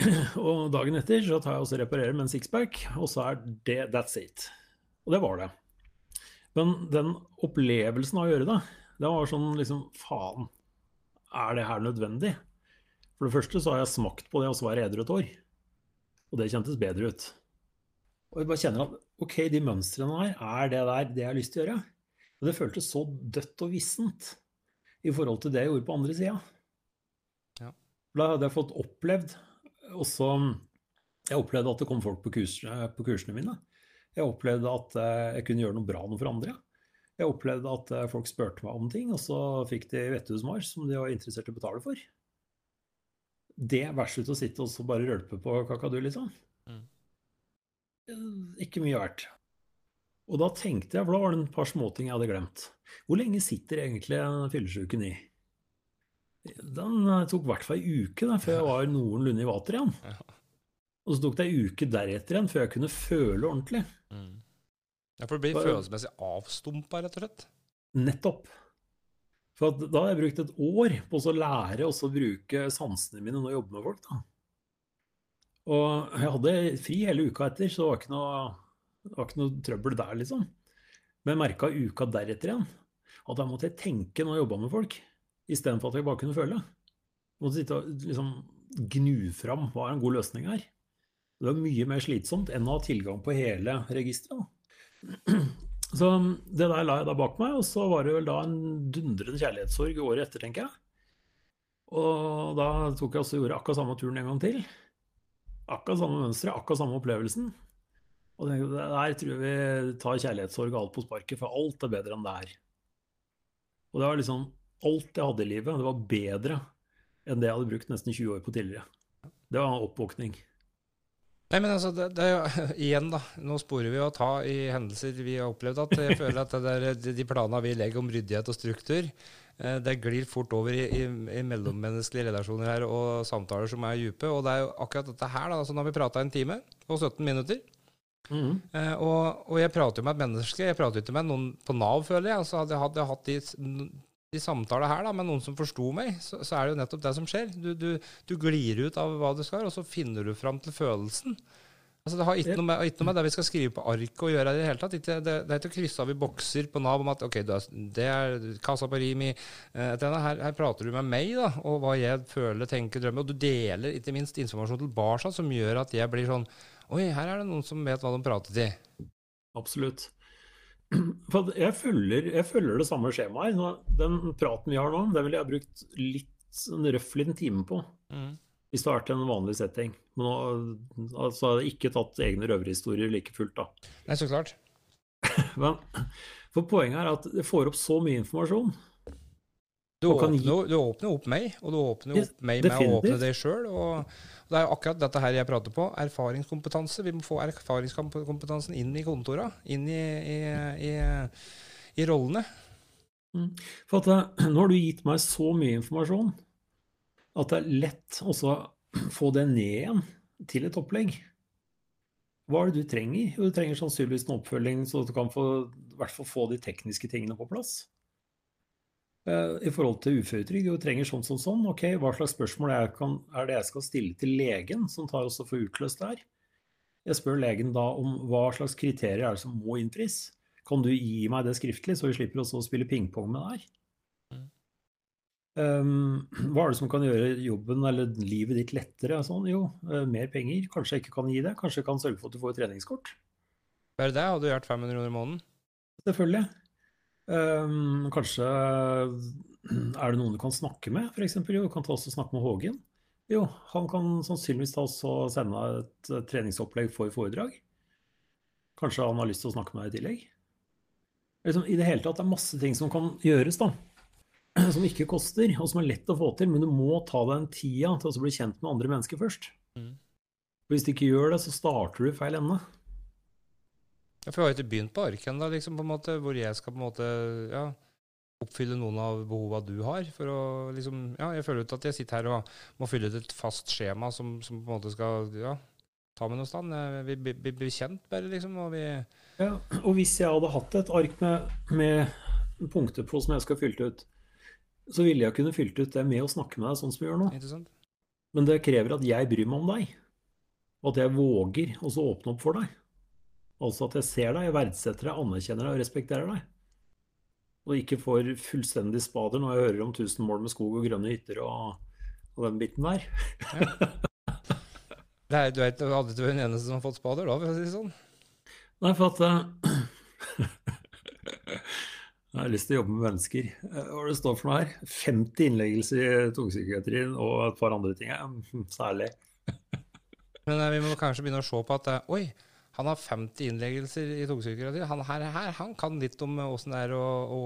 Og dagen etter så tar jeg også reparerer med en sixpack, og så er det that's it. Og det var det. Men den opplevelsen av å gjøre det, det var sånn liksom Faen, er det her nødvendig? For det første så har jeg smakt på det å jeg edru et år, og det kjentes bedre ut. Og jeg bare kjenner at ok, de mønstrene her, er det der det jeg har lyst til å gjøre? Og det føltes så dødt og vissent i forhold til det jeg gjorde på andre sida. Ja. Da hadde jeg fått opplevd også Jeg opplevde at det kom folk på, kurs, på kursene mine. Jeg opplevde at eh, jeg kunne gjøre noe bra noe for andre. Jeg opplevde at eh, folk spurte meg om ting, og så fikk de vettuhusmars som de var interessert i å betale for. Det versus å sitte og så bare rølpe på kakadu, liksom. Mm. Eh, Ikke mye verdt. Og da tenkte jeg, for da var det en par småting jeg hadde glemt. Hvor lenge sitter egentlig fyllesyken i? Den eh, tok i hvert fall ei uke da, før jeg var noenlunde i vater igjen. Og så tok det ei uke deretter igjen før jeg kunne føle ordentlig. Ja, For det blir følelsesmessig avstumpa, rett og slett. Nettopp. For at da har jeg brukt et år på å lære å bruke sansene mine når jeg jobber med folk. da. Og jeg hadde fri hele uka etter, så det var ikke noe, var ikke noe trøbbel der, liksom. Men jeg merka uka deretter igjen at da måtte jeg tenke når jeg jobba med folk, istedenfor at jeg bare kunne føle. Jeg måtte sitte og liksom gnu fram hva er en god løsning her. Det var mye mer slitsomt enn å ha tilgang på hele registeret. Så det der la jeg da bak meg, og så var det vel da en dundrende kjærlighetssorg året etter, tenker jeg. Og da tok jeg også og gjorde akkurat samme turen en gang til. Akkurat samme mønsteret, akkurat samme opplevelsen. Og tenkte, der tror jeg vi tar kjærlighetssorg alt på sparket, for alt er bedre enn det her. Og det var liksom alt jeg hadde i livet, det var bedre enn det jeg hadde brukt nesten 20 år på tidligere. Det var en oppvåkning. Nei, men altså, det, det igjen, da. Nå sporer vi å ta i hendelser vi har opplevd. at Jeg føler at der, de, planene vi legger om ryddighet og struktur, eh, det glir fort over i, i, i mellommenneskelige relasjoner her og samtaler som er dype. Og det er jo akkurat dette her, da. Altså, nå har vi prata en time og 17 minutter. Mm. Eh, og, og jeg prater jo med et menneske, jeg prater ikke med noen på Nav, føler jeg. Altså, hadde jeg hatt, hatt de, de samtale her da, med noen som forsto meg, så, så er det jo nettopp det som skjer. Du, du, du glir ut av hva du skal, og så finner du fram til følelsen. Altså, det har ikke noe, med, ikke noe med det vi skal skrive på arket å gjøre i det hele tatt. Ikke, det, det er ikke å krysse av i bokser på Nav om at ok, du det er kassa på Rimi. Eh, her, her prater du med meg, da, og hva jeg føler, tenker, drømmer. Og du deler ikke minst informasjon tilbake som gjør at jeg blir sånn Oi, her er det noen som vet hva de prater til. Absolutt. Jeg følger, jeg følger det samme skjemaet. Den praten vi har nå, den ville jeg ha brukt litt en røff liten time på. Hvis det hadde vært en vanlig setting. Men nå altså, hadde jeg ikke tatt egne røverhistorier like fullt, da. Nei, så klart. Men, for poenget er at det får opp så mye informasjon. Du åpner, gi... du åpner opp meg, og du åpner opp meg med å åpne deg sjøl. Og det er jo akkurat dette her jeg prater på. Erfaringskompetanse. Vi må få erfaringskompetansen inn i kontora. Inn i, i, i, i rollene. For at nå har du gitt meg så mye informasjon at det er lett å få det ned igjen til et opplegg. Hva er det du trenger? Du trenger sannsynligvis en oppfølging, så du kan få, i hvert fall få de tekniske tingene på plass. Eh, I forhold til uføretrygd, du trenger sånn som sånn. Ok, hva slags spørsmål er, kan, er det jeg skal stille til legen, som tar oss og får utløst det her? Jeg spør legen da om hva slags kriterier er det som må innfris. Kan du gi meg det skriftlig, så vi slipper også å spille pingpong med det her? Um, hva er det som kan gjøre jobben eller livet ditt lettere? Sånn, jo, eh, mer penger. Kanskje jeg ikke kan gi det. Kanskje jeg kan sørge for at du får et treningskort. Bare det hadde du gjort 500 kroner i måneden. Selvfølgelig. Um, kanskje er det noen du kan snakke med, f.eks. Jo, du kan ta oss og snakke med Hågen. Jo, han kan sannsynligvis ta oss og sende deg et treningsopplegg for foredrag. Kanskje han har lyst til å snakke med deg i tillegg. Liksom, I det hele tatt det er masse ting som kan gjøres, da. Som ikke koster, og som er lett å få til. Men du må ta deg en tida til å bli kjent med andre mennesker først. Mm. Hvis du ikke gjør det, så starter du i feil ende. Ja, for jeg har ikke begynt på arken, ennå, liksom, på en måte, hvor jeg skal på en måte ja, oppfylle noen av behova du har. For å liksom Ja, jeg føler ut at jeg sitter her og må fylle ut et fast skjema som, som på en måte skal ja, ta meg noe sted. Vi blir bli, bli kjent, bare, liksom. Og vi Ja, og hvis jeg hadde hatt et ark med, med punkter på som jeg skal fylle ut, så ville jeg kunne fylt ut det med å snakke med deg sånn som vi gjør nå. Men det krever at jeg bryr meg om deg. Og at jeg våger å åpne opp for deg. Altså at jeg ser deg, jeg verdsetter deg, anerkjenner deg og respekterer deg. Og ikke får fullstendig spader når jeg hører om tusen mål med skog og grønne hytter og, og den biten der. Det er, du er ikke aldri den eneste som har fått spader, da, for å si det sånn. Nei, for at eh, Jeg har lyst til å jobbe med mennesker. Eh, Hva er det står for noe her? 50 innleggelser i tungpsykiatrien og et par andre ting. ja, Særlig. Men eh, vi må kanskje begynne å se på at oi, han har 50 innleggelser i tungpsykiatri. Han her, her han kan litt om åssen det er å, å,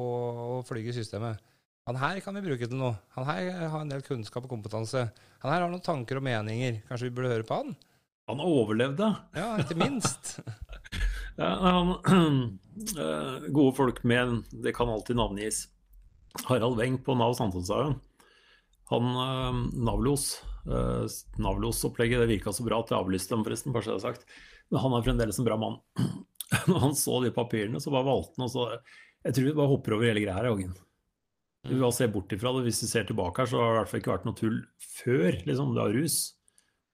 å flyge i systemet. Han her kan vi bruke til noe. Han her har en del kunnskap og kompetanse. Han her har noen tanker og meninger. Kanskje vi burde høre på han? Han overlevde. Ja, ikke minst. Ja, han, eh, gode folk med Det kan alltid navngis. Harald Weng på Nav Samfunnshagen. Han uh, Navlos uh, Navlos-opplegget det virka så bra at jeg avlyste dem, forresten. bare så det er sagt. Men han er fremdeles en bra mann. Når han så de papirene, så bare valgte han og så Jeg tror vi bare hopper over hele greia her, Hågen. Vi bare ser bort ifra det. Hvis vi ser tilbake her, så har det i hvert fall ikke vært noe tull før. liksom, Det var rus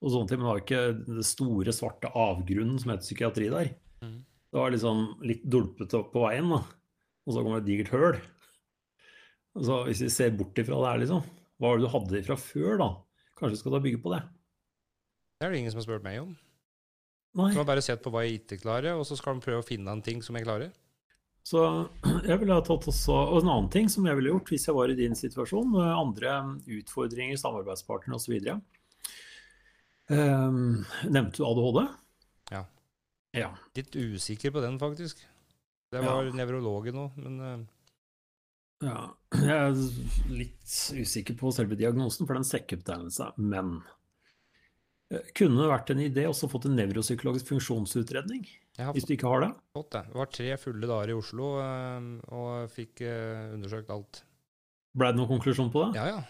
og sånne ting, men det var ikke det store, svarte avgrunnen som heter psykiatri der. Mm. Det var liksom litt dulpete opp på veien, da. Og så kommer det et digert høl. Altså, hvis vi ser bort ifra det her, liksom, hva var det du hadde ifra før, da? Kanskje vi skal da bygge på det? Det er det ingen som har spurt meg om. Nei. De har bare sett på hva jeg ikke klarer, og så skal han prøve å finne en ting som jeg klarer. Så jeg ville ha tatt også Og en annen ting som jeg ville gjort hvis jeg var i din situasjon, andre utfordringer, samarbeidspartnere osv. Um, nevnte du ADHD? Ja. Ja. Litt usikker på den, faktisk. Det Ja. var nevrologen òg, men eh, ja. Jeg er litt usikker på selve diagnosen, for den sekkebetegnelse, men eh, kunne det vært en idé også fått en nevropsykologisk funksjonsutredning, har hvis du ikke har det? fått det. Var tre fulle dager i Oslo, eh, og fikk eh, undersøkt alt. Ble det noen konklusjon på det? Ja, ja.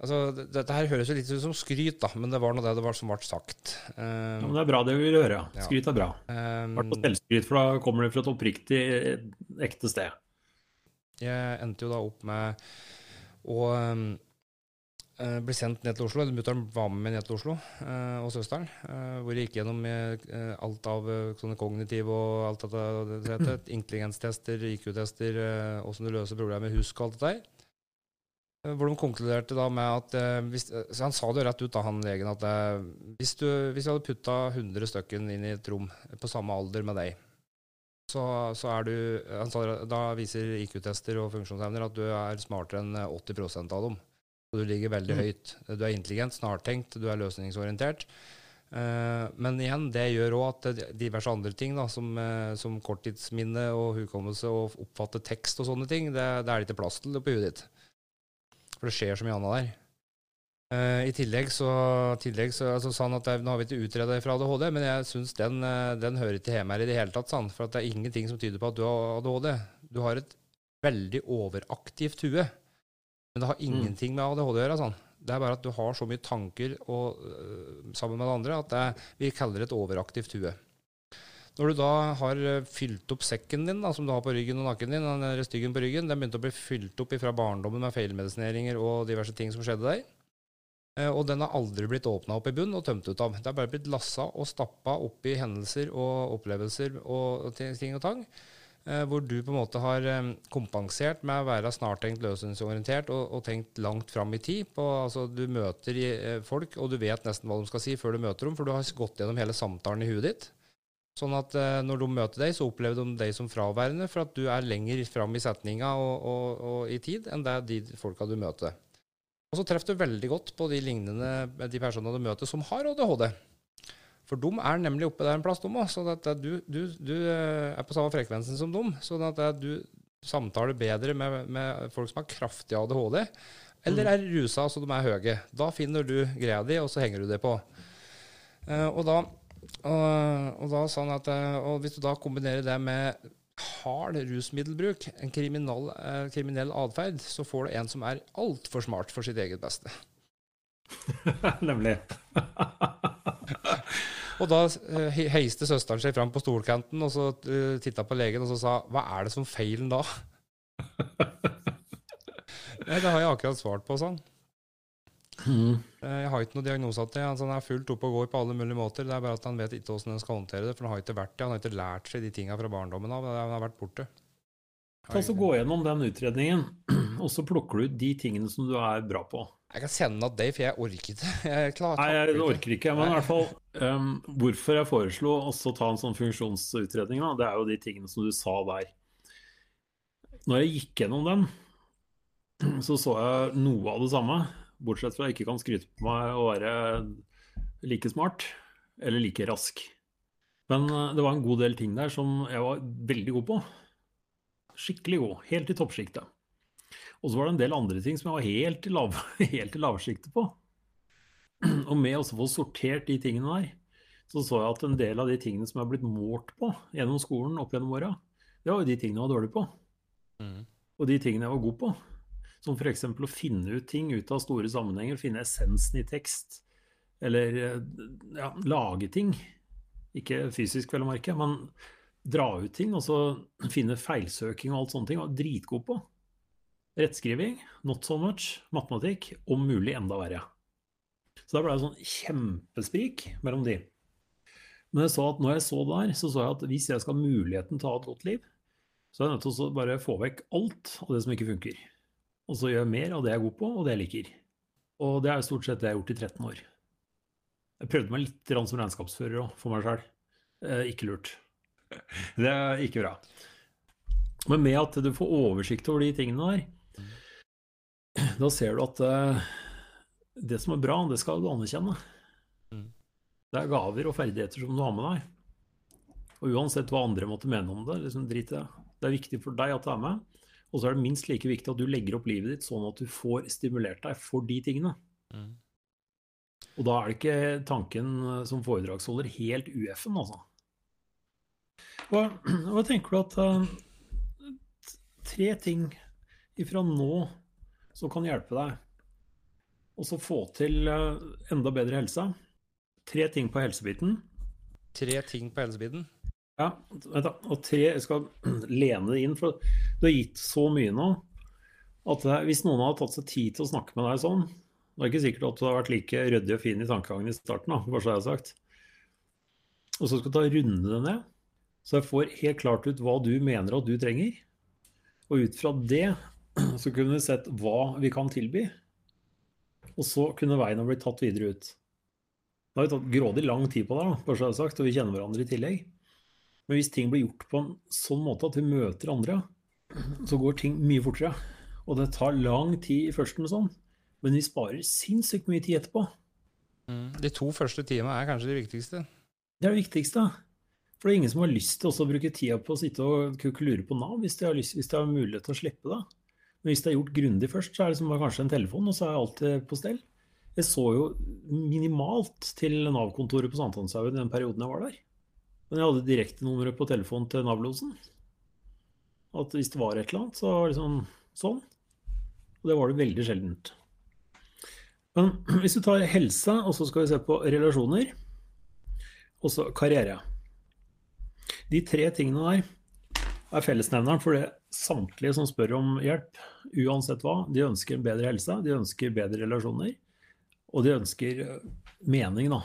Altså, dette her høres jo litt ut som skryt, da, men det var nå det det var som ble sagt. Ja, Um, men det er bra det vi vil høre. Ja. Skryt er bra. um, Vært på selvskryt, for da kommer det fra et oppriktig ekte sted. jeg endte jo da opp med å um, eh, bli sendt ned til Oslo. Mutter'n var med meg ned til Oslo, eh, og søsteren. eh, hvor jeg gikk gjennom alt av sånne kognitive og alt dette, det intelligenstester, IQ-tester, åssen du løser problemer, husk og alt dette der. Hvor de konkluderte da med at hvis, så Han sa det jo rett ut, da, han legen, at hvis du hvis jeg hadde putta 100 stykken inn i et rom på samme alder med deg, så, så er du han sa, Da viser IQ-tester og funksjonsevner at du er smartere enn eh, 80% av dem. Så du ligger veldig Mm. høyt. Du er intelligent, snartenkt, du er løsningsorientert. Uh, men igjen, det gjør òg at diverse andre ting, da, som, uh, som korttidsminne og hukommelse og oppfatte tekst og sånne ting, det, det er det ikke plass til på huet ditt. For det skjer så mye annet der. Uh, I tillegg så, tillegg så altså, sånn at at nå har vi ikke utreda fra ADHD, men jeg syns den, den, hører ikke hjemme her i det hele tatt. Sånn, for det er ingenting som tyder på at du har ADHD. Du har et veldig overaktivt hue. Men det har mm. ingenting med ADHD å gjøre. Sånn. Det er bare at du har så mye tanker og, uh, sammen med det andre at det, vi kaller det et overaktivt hue. Når du da har fylt opp sekken din, da, som du har på ryggen og nakken din, den styggen på ryggen, den begynte å bli fylt opp fra barndommen med feilmedisineringer og diverse ting som skjedde der, Eh, og den har aldri blitt åpna opp i bunn og tømt ut av. Det har bare blitt lassa og stappa i hendelser og opplevelser og ting og tang. Eh, hvor du på en måte har eh, kompensert med å være snartenkt, løsningsorientert og, og, tenkt langt fram i tid. På, altså, du møter folk, og du vet nesten hva de skal si før du møter dem, for du har gått gjennom hele samtalen i huet ditt. Sånn at når de møter deg, så opplever de deg som fraværende, for at du er lenger fram i setninga og, og, og i tid enn det de folka du møter. Og så treffer du veldig godt på de lignende de personene du møter som har ADHD. For de er nemlig oppe der en plass, de òg. Så du, du, du, eh, er på samme frekvensen som dem. Så at du samtaler bedre med, med, folk som har kraftig ADHD, eller mm. er rusa så de er høye. Da finner du greia di, og så henger du det på. Uh, og, da, og, og, da, sånn at, og hvis du da kombinerer det med hard rusmiddelbruk, en kriminell, eh, kriminell atferd, så får du en som er altfor smart for sitt eget beste. Nemlig. og da eh, heiste søsteren seg fram på stolkanten og så uh, titta på legen og så sa 'Hva er det som feilen da?' Det har jeg akkurat svart på, sånn. Mm. Jeg har ikke noen diagnose til altså, Han er fullt oppe og går på alle mulige måter. Det er bare at han vet ikke hvordan han skal håndtere det. For han har ikke vært det. Han har ikke lært seg de tinga fra barndommen av. Han har vært borte. Ta så Gå gjennom den utredningen, og så plukker du ut de tingene som du er bra på. Jeg kan sende av Dave, for jeg orker ikke. Jeg klarer, Nei, jeg orker ikke. Men i hvert fall, um, hvorfor jeg foreslo også å ta en sånn funksjonsutredning, da, det er jo de tingene som du sa der. Når jeg gikk gjennom den, så så jeg noe av det samme. Bortsett fra at jeg ikke kan skryte på meg å være like smart eller like rask. Men eh, det var en god del ting der som jeg var veldig god på. Skikkelig god. Helt i toppsjiktet. Og så var det en del andre ting som jeg var helt i, lav, helt i lavsjiktet på. Og med å få sortert de tingene der, så så jeg at en del av de tingene som jeg har blitt målt på gjennom skolen opp gjennom åra, det var jo de tingene jeg var dårlig på. Mm. Og de tingene jeg var god på. Som f.eks. å finne ut ting ut av store sammenhenger, finne essensen i tekst. Eller ja, lage ting. Ikke fysisk, vel å merke, men dra ut ting. Og så finne feilsøking og alt sånne ting. Var dritgod på. Rettskriving, not so much. Matematikk, om mulig enda verre. Så da ble det sånn kjempesprik mellom de. Men jeg så at når jeg så det der, så så jeg at hvis jeg skal ha muligheten til å ha et godt liv, så er jeg nødt til å bare få vekk alt av det som ikke funker. Og så gjør jeg mer av det jeg er god på, og det jeg liker. Og det er stort sett det jeg har gjort i 13 år. Jeg prøvde meg litt som regnskapsfører òg, for meg sjøl. Eh, ikke lurt. Det er ikke bra. Men med at du får oversikt over de tingene der, da ser du at uh, det som er bra, det skal du anerkjenne. Mm. Det er gaver og ferdigheter som du har med deg. Og uansett hva andre måtte mene om det, liksom drit i det. Det er viktig for deg at du er med. Og så er det minst like viktig at du legger opp livet ditt sånn at du får stimulert deg for de tingene. Mm. Og da er det ikke tanken eh, som foredragsholder helt UF-en, altså. Hva, hva, tenker du at uh, Tre ting ifra nå som kan hjelpe deg og så få til uh, enda bedre helse? Tre ting på helsebiten. Tre ting på helsebiten? Ja, og tre, jeg skal lene det inn, for du har gitt så mye nå at hvis noen hadde tatt seg tid til å snakke med deg sånn Det er ikke sikkert at du har vært like ryddig og fin i tankegangen i starten, da, bare så jeg har sagt. Og så skal du ta runde det ned, så jeg får helt klart ut hva du mener at du trenger. Og ut fra det så kunne vi sett hva vi kan tilby. Og så kunne veien ha blitt tatt videre ut. Da har vi tatt grådig lang tid på det, bare så sagt, og vi kjenner hverandre i tillegg. Men hvis ting blir gjort på en sånn måte at vi møter andre, så går ting mye fortere. Og det tar lang tid i førsten, og sånn, men vi sparer sinnssykt mye tid etterpå. Mm. De to første timene er kanskje de viktigste? Det er det viktigste. For det er ingen som har lyst til å bruke tida på å sitte og lure på Nav hvis de har, lyst, hvis de har mulighet til å slippe det. Hvis det er gjort grundig først, så er det som kanskje en telefon, og så er alt på stell. Jeg så jo minimalt til Nav-kontoret på Sankthanshaugen den perioden jeg var der. Men jeg hadde direktenummeret på telefonen til Nav-losen. At hvis det var et eller annet, så var det sånn, sånn. Og det var det veldig sjeldent. Men hvis du tar helse, og så skal vi se på relasjoner, og så karriere. De tre tingene der er fellesnevneren for det samtlige som spør om hjelp, uansett hva. De ønsker en bedre helse, de ønsker bedre relasjoner, og de ønsker eh, mening, da.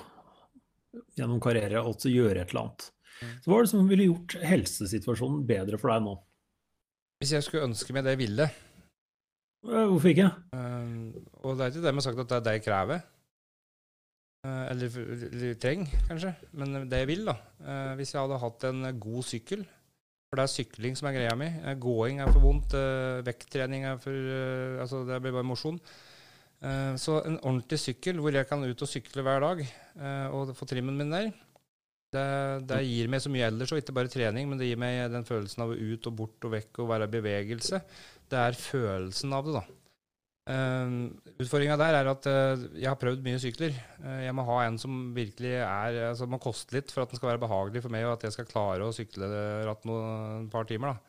Gjennom karriere, altså gjøre et eller annet. Så hva er det som ville gjort helsesituasjonen bedre for deg nå? Hvis jeg skulle ønske meg det jeg ville eh, Hvorfor ikke? Uh, og det er ikke det med sagt at det er det jeg krever. Uh, eller, eller trenger, kanskje. Men det jeg vil, da. Uh, hvis jeg hadde hatt en god sykkel for det er sykling som er greia mi. Eh, gåing er for vondt. Eh, vekttrening er for eh, Altså, det blir bare mosjon. Så en ordentlig sykkel hvor jeg kan ut og sykle hver dag og få trimmen min der, det, det, gir meg så mye ellers, og ikke bare trening, men det gir meg den følelsen av ut og bort og vekk og være i bevegelse. Det er følelsen av det, da. Uh, Utfordringa der er at uh, jeg har prøvd mye sykler. Uh, jeg må ha en som virkelig er altså må koste litt for at den skal være behagelig for meg, og at jeg skal klare å sykle ratt noen par timer.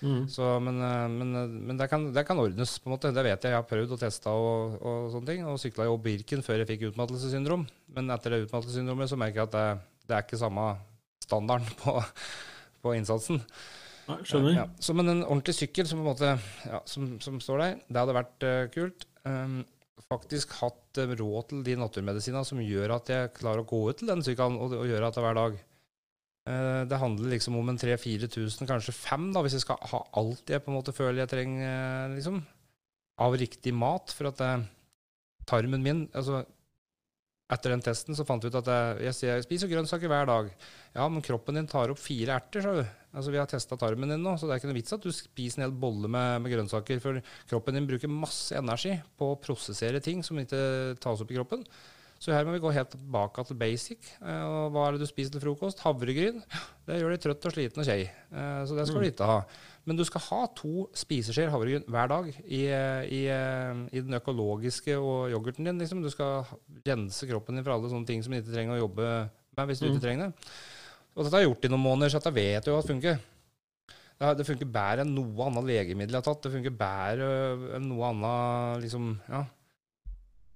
Mm. Så, men, men, men det, kan, det, kan, ordnes, på en måte. Det vet jeg. Jeg har prøvd og testa og, og, sånne ting. Og sykla jo Birken før jeg fikk utmattelsessyndrom. Men etter det utmattelsessyndromet så merker jeg at det, det er ikke samme standarden på, på innsatsen. Skjønner. Ja, så, men en ordentlig sykkel som, måte, ja, som, som står der, det hadde vært uh, kult. Um, faktisk hatt uh, råd til de naturmedisinene som gjør at jeg klarer å gå ut til den sykkelen og, og gjøre dette hver dag. Uh, det handler liksom om en 3000-4000, kanskje 5, da, hvis jeg skal ha alt jeg på en måte føler jeg trenger, liksom, av riktig mat. For at tarmen min altså etter den testen så fant vi ut at jeg, jeg spiser grønnsaker hver dag. Ja, men kroppen din tar opp fire erter, sa du. Altså, vi har testa tarmen din nå, så det er ikke noe vits at du spiser en hel bolle med, med, grønnsaker. For kroppen din bruker masse energi på å prosessere ting som ikke tas opp i kroppen. Så her må vi gå helt tilbake til basic. Eh, og hva er det du spiser til frokost? Havregryn. Det gjør deg trøtt og sliten og kjei. Eh, så det skal du mm. ikke ha. Men du skal ha to spiseskjeer havregryn hver dag i, i, i, den økologiske og yoghurten din. Liksom. Du skal rense kroppen din for alle sånne ting som du ikke trenger å jobbe med hvis du mm. ikke trenger det. Og dette har jeg gjort i noen måneder, så dette vet du jo at det funker. Det funker bedre enn noe annet legemiddel jeg har tatt. Det funker bedre enn noe annet liksom, ja.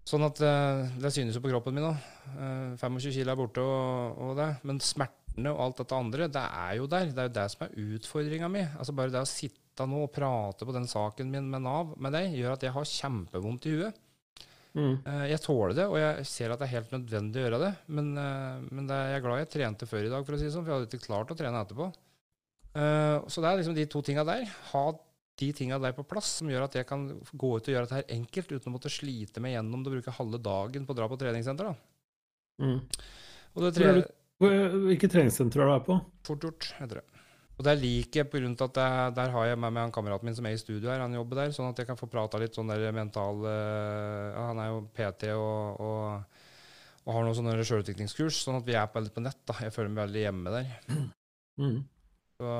Sånn at eh, det synes jo på kroppen min òg. 25 kilo er borte og, og, det. Men smertene og alt dette andre, det er jo der. Det er jo det som er utfordringa mi. Altså bare det å sitte nå og prate på den saken min med Nav med deg, gjør at jeg har kjempevondt i huet. Mm. Eh, jeg tåler det, og jeg ser at det er helt nødvendig å gjøre det. Men, eh, men det er, jeg er glad jeg trente før i dag, for å si det sånn, for jeg hadde ikke klart å trene etterpå. Så det er liksom de to tinga der. Ha de tinga der på plass som gjør at jeg kan gå ut og gjøre dette her enkelt uten å måtte slite meg gjennom det og bruke halve dagen på å dra på treningssenter. da. Mm. Tre... Hvilke treningssenter er du på? Fort gjort, heter det. Og det liker jeg pga. at jeg, der har jeg med meg han kameraten min som er i studio her. Han jobber der, sånn at jeg kan få prata litt sånn der mental uh, Han er jo PT og, og, og har noen sånne sjølutviklingskurs, sånn at vi er på, litt på nett. da. Jeg føler meg veldig hjemme der. Mm. Så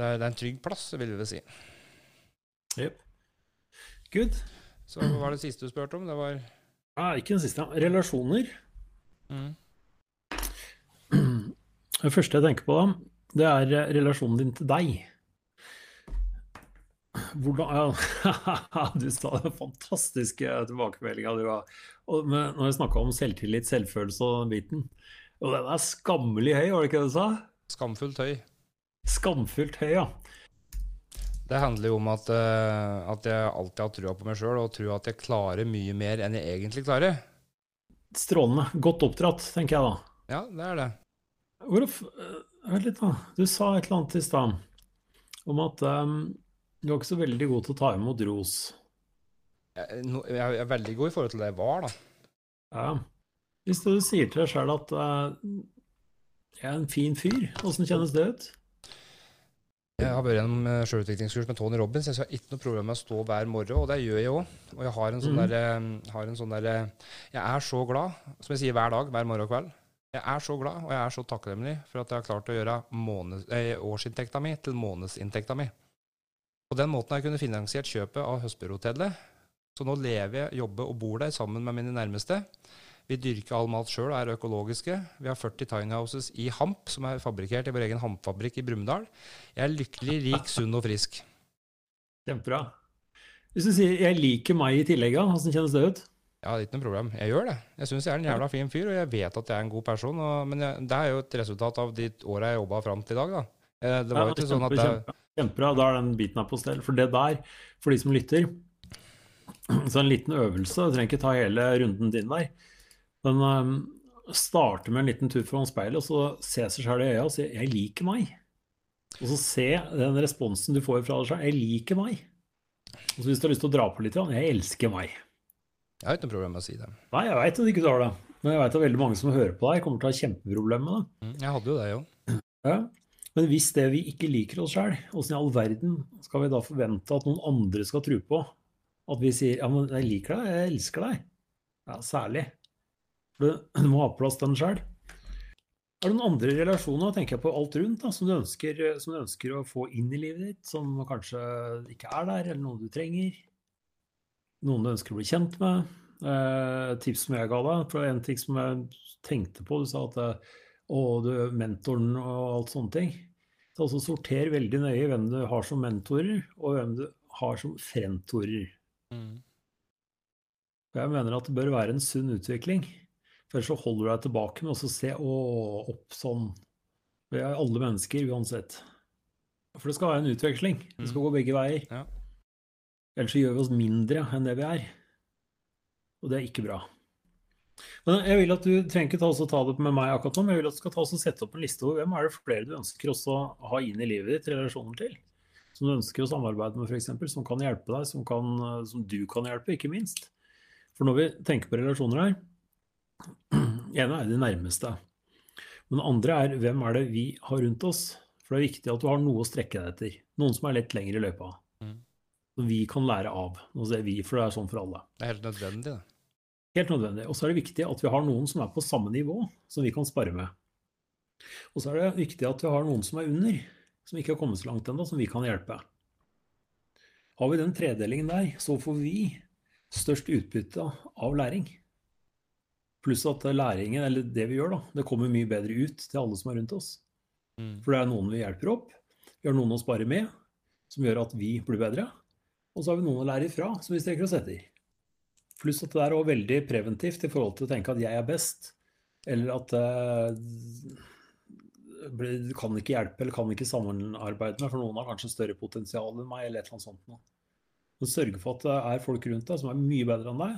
det er, det er, en trygg plass, vil vi si. Jepp. Good. Så hva var det siste du spurte om? Det var ah, Ikke den siste. Relasjoner. Mm. Det første jeg tenker på, da, det er eh, relasjonen din til deg. Hvordan ja, Du sa den fantastiske tilbakemeldinga du har. når jeg snakka om selvtillit, selvfølelse og den biten. Og den er skammelig høy, var det ikke det du sa? Skamfullt høy. Skamfullt høy, ja. Det handler jo om at, uh, at jeg alltid har trua på meg sjøl, og tror at jeg klarer mye mer enn jeg egentlig klarer. Strålende. Godt oppdratt, tenker jeg da. Ja, det er det. Olof, Vent litt, da. Du sa et eller annet i stad om at um, du var ikke så veldig god til å ta imot ros. Jeg, jeg, er veldig god i forhold til det jeg var, da. Ja. Hvis du sier til deg sjøl at uh, jeg er en fin fyr, åssen kjennes det ut? Jeg har vært gjennom eh, sjølutviklingskurs med Tony Robins. Jeg har ikke noe problem med å stå hver morgen, og det gjør jeg òg. Og jeg har en sånn mm. derre sånn der, Jeg er så glad, som jeg sier hver dag, hver morgen og kveld. Jeg er så glad og jeg er så takknemlig for at jeg har klart å gjøre måned, eh, årsinntekta mi til månedsinntekta mi. På den måten har jeg kunnet finansiert kjøpet av Høstbjørnhotellet. Så nå lever jeg, jobber og bor der sammen med mine nærmeste. Vi dyrker all mat sjøl og er økologiske. Vi har 40 tiny houses i Hamp, som er fabrikkert i vår egen hampfabrikk i Brumunddal. Jeg er lykkelig, rik, sunn og frisk. Kjempebra. Hvis du sier 'jeg liker meg' i tillegg, hvordan kjennes det ut? Ja, det er ikke noe problem. Jeg gjør det. Jeg syns jeg er en jævla fin fyr, og jeg vet at jeg er en god person. Og, men jeg, det er jo et resultat av de åra jeg jobba fram til i dag, da. Eh, det var jo ikke sånn at det, Kjempebra. Da er den biten her på stell. For det der, for de som lytter Så en liten øvelse, du trenger ikke ta hele runden din der. Men um, starte med en liten tur foran speilet, og så se seg sjøl i øya og si 'jeg liker meg'. Og så se den responsen du får fra deg sjøl. 'Jeg liker meg'. Og så hvis du har lyst til å dra på litt, 'jeg elsker meg'. Jeg har ikke noe problem med å si det. Nei, jeg veit at du ikke har det. Men jeg veit at veldig mange som hører på deg, kommer til å ha kjempeproblemer med det. Mm, Jeg hadde jo det, jo. Ja. Men hvis det vi ikke liker oss sjøl, åssen i all verden skal vi da forvente at noen andre skal tro på? At vi sier ja, men jeg liker deg, jeg elsker deg. Ja, særlig. For du, må ha plass til den sjøl. Er det noen andre relasjoner, tenker jeg på alt rundt, da, som, du ønsker, som du ønsker å få inn i livet ditt, som kanskje ikke er der, eller noen du trenger? Noen du ønsker å bli kjent med? Eh, tips som jeg ga deg, for en ting som jeg tenkte på, du sa at å, og du, mentoren og alt sånne ting. Så altså sorter veldig nøye hvem du har som mentorer, og hvem du har som frentorer. Mm. Jeg mener at det bør være en sunn utvikling. For ellers så holder du deg tilbake med å se å, opp sånn. Vi er alle mennesker uansett. For det skal være en utveksling. Det skal gå begge veier. Ja. Ellers så gjør vi oss mindre enn det vi er. Og det er ikke bra. Men jeg vil at du trenger ikke ta, ta det med meg akkurat nå, men jeg vil at du skal ta oss og sette opp en liste over hvem er det flere du ønsker også å ha inn i livet ditt relasjoner til. Som du ønsker å samarbeide med, f.eks., som kan hjelpe deg, som, kan, som du kan hjelpe, ikke minst. For når vi tenker på relasjoner her ene er de nærmeste. Men det andre er hvem er det vi har rundt oss? For det er viktig at du har noe å strekke deg etter. Noen som er litt lengre i løypa. Mm. Som vi kan lære av. Nå sier vi, for det er sånn for alle. Det er helt nødvendig, det. Helt nødvendig. Og så er det viktig at vi har noen som er på samme nivå, som vi kan spare med. Og så er det viktig at vi har noen som er under, som ikke har kommet så langt ennå, som vi kan hjelpe. Har vi den tredelingen der, så får vi størst utbytte av læring. Pluss at læringen, eller det vi gjør, da, det kommer mye bedre ut til alle som er rundt oss. Mm. For det er noen vi hjelper opp, vi har noen å spare med, som gjør at vi blir bedre. Og så har vi noen å lære ifra, som vi strekker oss etter. Pluss at det er også veldig preventivt i forhold til å tenke at jeg er best, eller at eh, du kan ikke hjelpe eller kan ikke samarbeide med, for noen har kanskje større potensial enn meg, eller et eller annet sånt noe. Men sørge for at det er folk rundt deg som er mye bedre enn deg.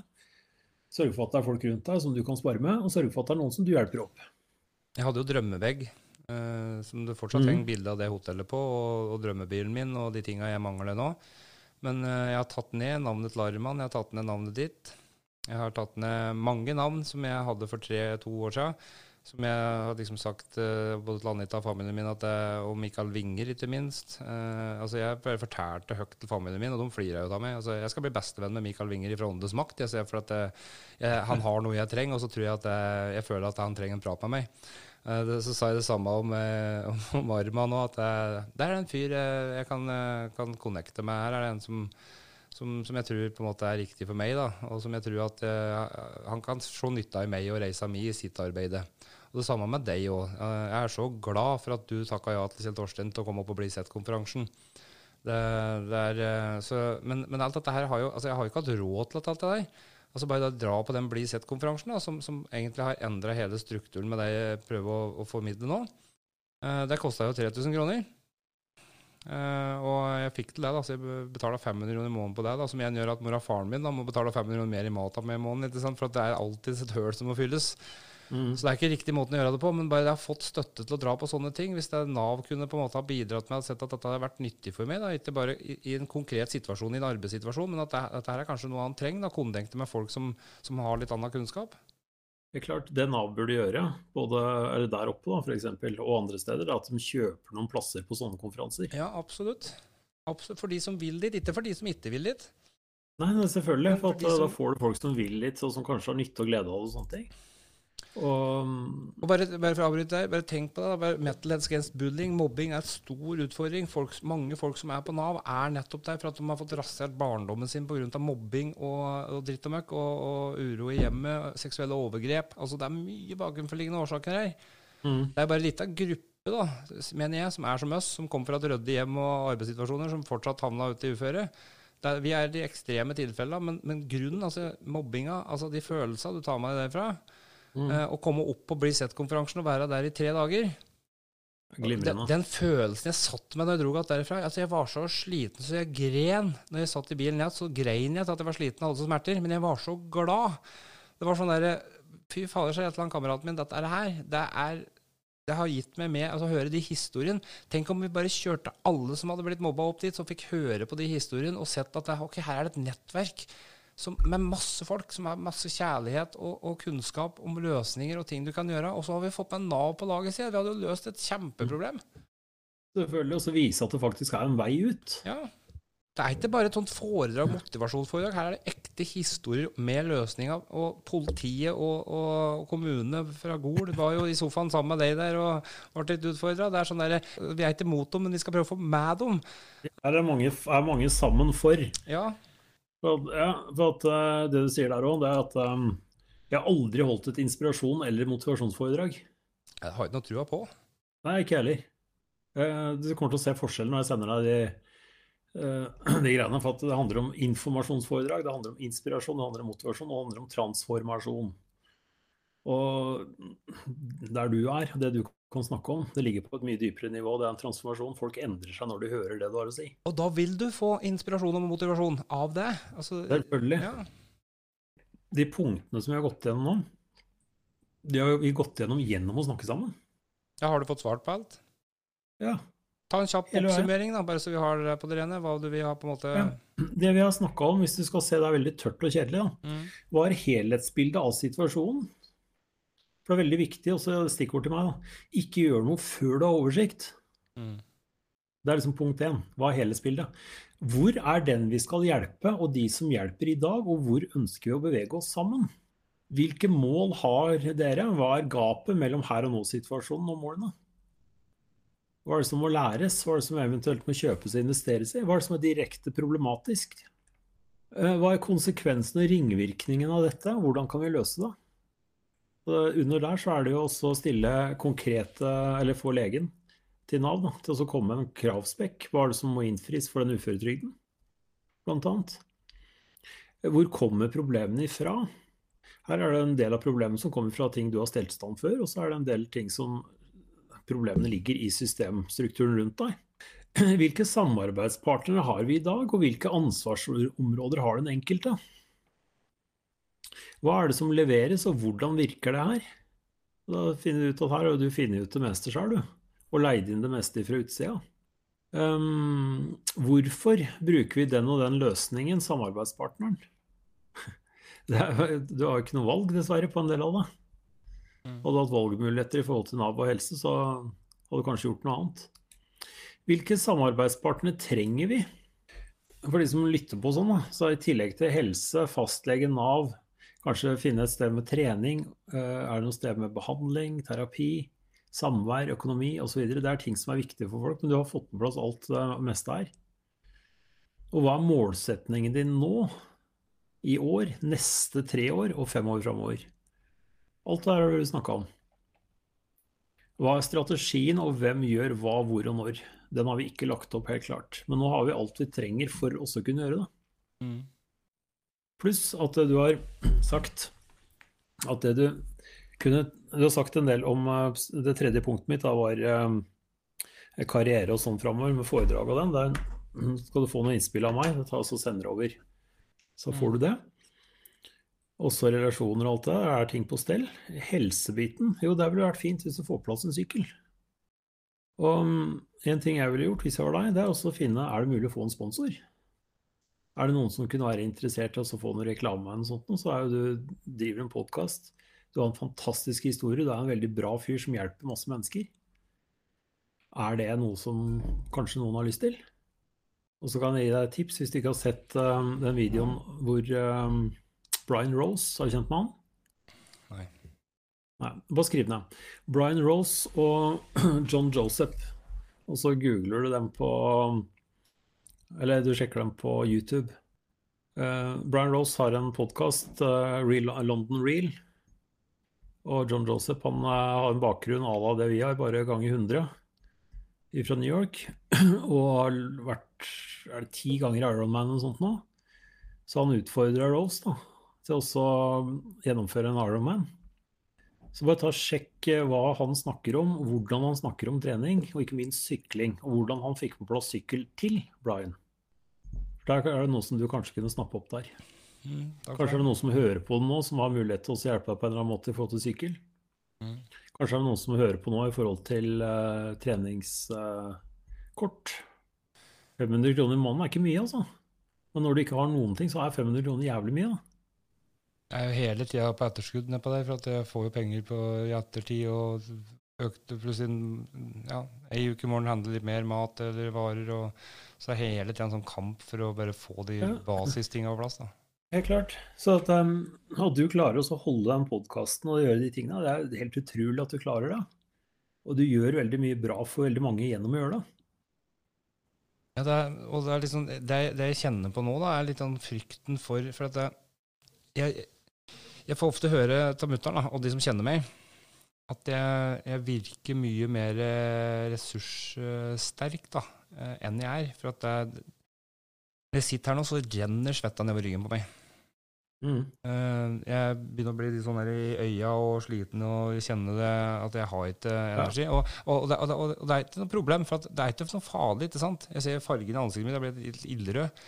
Sørge for at det er folk rundt deg som du kan spare med, og sørge for at det er noen som du hjelper opp. Jeg hadde jo drømmevegg, eh, som det fortsatt mm. henger bilde av det hotellet på, og, og drømmebilen min og de tinga jeg mangler nå. Men eh, jeg har tatt ned navnet til Arman, jeg har tatt ned navnet ditt. Jeg har tatt ned mange navn som jeg hadde for tre-to år siden. Som jeg har liksom sagt eh, både til Anita og familien min, jeg, og Mikael Winger, ikke minst. Eh, altså Jeg fortalte høyt til familien min, og de flirer jo av meg. Altså Jeg skal bli bestevenn med Mikael Winger fra Åndenes makt. Jeg ser for at jeg, jeg, Han har noe jeg trenger, og så tror jeg at jeg, føler at han trenger en prat med meg. Eh, så sa jeg det samme om, eh, om Arman òg, at det er en fyr jeg, kan, eh, kan connecte med. Her er det en som, som, som jeg tror på en måte er riktig for meg, da, og som jeg tror at eh, han kan se nytta i meg og reisa mi i sitt arbeid. Og Det samme med deg òg. Jeg er så glad for at du takka ja til Kjell Torstein til å komme opp og bli sett-konferansen. Er, eh, men, men alt dette her har jo altså Jeg har jo ikke hatt råd til alt det der. Altså Bare da dra på den Bli sett-konferansen, som, som egentlig har endra hele strukturen med det jeg prøver å, å formidle nå. Eh, det kosta jo 3000 kroner. Eh, og jeg fikk til det, da, så jeg betaler 500 kroner i måneden på det. da, Som igjen gjør at mor og faren min da, må betale 500 kroner mer i mat av meg i måneden. ikke sant, For det er alltid et høl som må fylles. Mm. Så det er ikke riktig måten å gjøre det på, men bare jeg har fått støtte til å dra på sånne ting. Hvis det Nav kunne på en måte ha bidratt med å sett at dette hadde vært nyttig for meg, da, ikke bare i, i en konkret situasjon, i en arbeidssituasjon, men at det, dette her er kanskje noe han trenger, da, kondenkte med folk som, som har litt annen kunnskap. Det er klart, Det Nav burde gjøre, både der oppe da, for eksempel, og andre steder, er at de kjøper noen plasser på sånne konferanser. Ja, absolutt. absolutt. For de som vil dit, ikke for de som ikke vil dit. Nei, selvfølgelig, for for at, eh, da får du folk som vil litt, og som kanskje har nytte og glede av det og sånne ting. Og, Og bare, bare for å avbryte deg, bare tenk på det. Bare Mental Heads Against Bullying, mobbing, er en stor utfordring. Folk, mange folk som er på Nav, er nettopp der for at de har fått rasert barndommen sin pga. mobbing og, og dritt og møkk, og, og, uro i hjemmet, seksuelle overgrep. Altså Det er mye bakenforliggende årsaker her. mm, Det er bare en liten gruppe, da, mener jeg, som er som oss, som kommer fra et ryddig hjem og arbeidssituasjoner, som fortsatt havna ute i uføre. Det er, vi er de ekstreme tilfellene, men, men grunnen, altså mobbinga, altså de følelsene du tar med deg derfra, mm, eh, å komme opp på Bli sett-konferansen og være der i tre dager den, den følelsen jeg satt med da jeg dro gatt derifra altså Jeg var så sliten så jeg gren. Når jeg satt i bilen ned, så grein jeg til at jeg var sliten og hadde så smerter. Men jeg var så glad. Det var sånn derre Fy fader, sa et eller annet kameraten min, dette er det her. Det er det har gitt meg med altså høre de historiene. Tenk om vi bare kjørte alle som hadde blitt mobba opp dit, så fikk høre på de historiene og sett at det, ok, her er det et nettverk som, med masse folk som har masse kjærlighet og, og kunnskap om løsninger og ting du kan gjøre. Og så har vi fått med Nav på laget, siden. Vi hadde jo løst et kjempeproblem. Selvfølgelig Og så vise at det faktisk er en vei ut. Ja. Det er ikke bare et sånt foredrag, motivasjonsforedrag. Her er det ekte historier med løsninger. Og politiet og, og kommunene fra Gol var jo i sofaen sammen med deg der og ble litt utfordra. Det er sånn der, Vi er ikke mot dem, men vi skal prøve å få med dem. Her er mange, er mange sammen for. Ja. For ja, for at eh, Det du sier der òg, det er at um, jeg har aldri holdt et inspirasjon- eller motivasjonsforedrag. Jeg har ikke noe trua på. Nei, ikke heller. Eh, Du kommer til å se forskjellen når jeg sender deg de, de greiene. For at det handler om informasjonsforedrag, det handler om inspirasjon, det handler om motivasjon, og det handler om transformasjon. Og der du er, det du kan snakke om, det ligger på et mye dypere nivå. Det er en transformasjon. Folk endrer seg når de hører det du har å si. Og da vil du få inspirasjon og motivasjon av det. Altså, Selvfølgelig. ja. De punktene som vi har gått gjennom nå, de har vi gått gjennom gjennom å snakke sammen. ja, Har du fått svart på alt? Ja. Ta en kjapp oppsummering, da, bare så vi har det på det rene. Hva du vil ha på en måte Ja. Det vi har snakka om, hvis du skal se det er veldig tørt og kjedelig, da, Mm. var helhetsbildet av situasjonen. For det er veldig viktig, også stikkord til meg, da. Ikke gjør noe før du har oversikt. Mm. Det er liksom punkt én. Hva er helhetsbildet? Hvor er den vi skal hjelpe, og de som hjelper i dag, og hvor ønsker vi å bevege oss sammen? Hvilke mål har dere? Hva er gapet mellom her og nå-situasjonen og målene? Hva er det som må læres? Hva er det som eventuelt må kjøpes og investeres i? Hva er det som er direkte problematisk? Eh, Hva er konsekvensen og ringvirkningen av dette? Hvordan kan vi løse det? Under der så er det jo også å stille konkrete, eller få legen til Nav da, til å komme med en kravspekk. Hva er det som må innfris for den uføretrygden, blant annet? Hvor kommer problemene ifra? Her er det en del av problemene som kommer fra ting du har stelt stand før, og så er det en del ting som problemene ligger i systemstrukturen rundt deg. Hvilke samarbeidspartnere har vi i dag, og hvilke ansvarsområder har den enkelte? Hva er det som leveres, og hvordan virker det her? Da finner du ut at her har du funnet ut det meste sjøl, du. Og leid inn det meste fra utsida. Um, hvorfor bruker vi den og den løsningen, samarbeidspartneren? Det er, du har jo ikke noe valg, dessverre, på en del av det. Mm. Hadde du hatt valgmuligheter i forhold til Nav og helse, så hadde du kanskje gjort noe annet. Hvilke samarbeidspartnere trenger vi? For de som lytter på sånn, da, så i tillegg til helse, fastlege, Nav, kanskje finne et sted med trening, eh, er det noe sted med behandling, terapi, samvær, økonomi osv. Det er ting som er viktige for folk, men du har fått på plass alt det meste her. Og hva er målsetningen din nå, i år, neste tre år og fem år framover? Alt det her har du snakka om. Hva er strategien, og hvem gjør hva, hvor og når? Den har vi ikke lagt opp helt klart. Men nå har vi alt vi trenger for også å kunne gjøre det. Mm. Pluss at du har sagt at det du kunne Du har sagt en del om eh, Det tredje punktet mitt da var eh, karriere og sånn framover, med foredrag og den. Der mm, skal du få noen innspill av meg. Ta og sender over. Så får du det. Også relasjoner og alt det der. Er ting på stell? Helsebiten? Jo, det ville vært fint hvis du får på plass en sykkel. Og mm, en ting jeg ville gjort hvis jeg var deg, det er også å finne er det mulig å få en sponsor. Er det noen som kunne være interessert i å få noe reklame eller noe sånt, så er jo du driver en podkast. Du har en fantastisk historie. Du er en veldig bra fyr som hjelper masse mennesker. Er det noe som kanskje noen har lyst til? Og så kan jeg gi deg et tips hvis du ikke har sett um, den videoen hvor um, Brian Rose har kjent med han. Nei. Nei, bare skriv ned. Brian Rose og John Joseph. Og så googler du dem på Eller du sjekker dem på YouTube. Uh, Brian Rose har en podkast, uh, London Real. Og John Joseph han uh, har en bakgrunn à la det vi har, bare ganger 100 fra New York. Og har vært er det ti ganger Ironman og sånt nå. Så han utfordrer Rose da, til også å gjennomføre en Ironman. Så bare ta sjekk eh, hva han snakker om, hvordan han snakker om trening, og ikke minst sykling. Og hvordan han fikk på plass sykkel til Brian. For Der er det noe som du kanskje kunne snappe opp der. Mm, kanskje er det noen som hører på det nå, som har mulighet til å hjelpe deg på en eller annen måte i forhold til sykkel. Mm. Kanskje er det noen som hører på nå i forhold til uh, treningskort. Uh, 500 kroner i måneden er ikke mye, altså. Men når du ikke har noen ting, så er 500 kroner jævlig mye. da. Jeg er jo hele tida på etterskudd nedpå der, for at jeg får jo penger på i ettertid. og økte plutselig ja, ei uke i morgen handle litt mer mat eller varer. og Så er hele tida en sånn kamp for å bare få de ja. basistinga på plass. da. Helt klart. Så at, um, at du klarer å holde den podkasten og gjøre de tingene, det er helt utrolig at du klarer det. Og du gjør veldig mye bra for veldig mange gjennom å gjøre det. Ja, det er, og det, er liksom, det, det, jeg kjenner på nå, da, er litt den frykten for For at jeg, jeg, jeg får ofte høre av mutter'n og de som kjenner meg, at jeg, jeg virker mye mer eh, ressurssterk da, eh, enn jeg er. For at jeg, når jeg sitter her nå, så renner svetta nedover ryggen på meg. Mm. Eh, jeg begynner å bli litt sånn her i øya og sliten og kjenne det, at jeg har ikke energi. Ja. Og, og, og, det, og, det, er ikke noe problem, for det er ikke noe farlig. ikke sant? Jeg ser fargen i ansiktet mitt, jeg blir litt ildrød.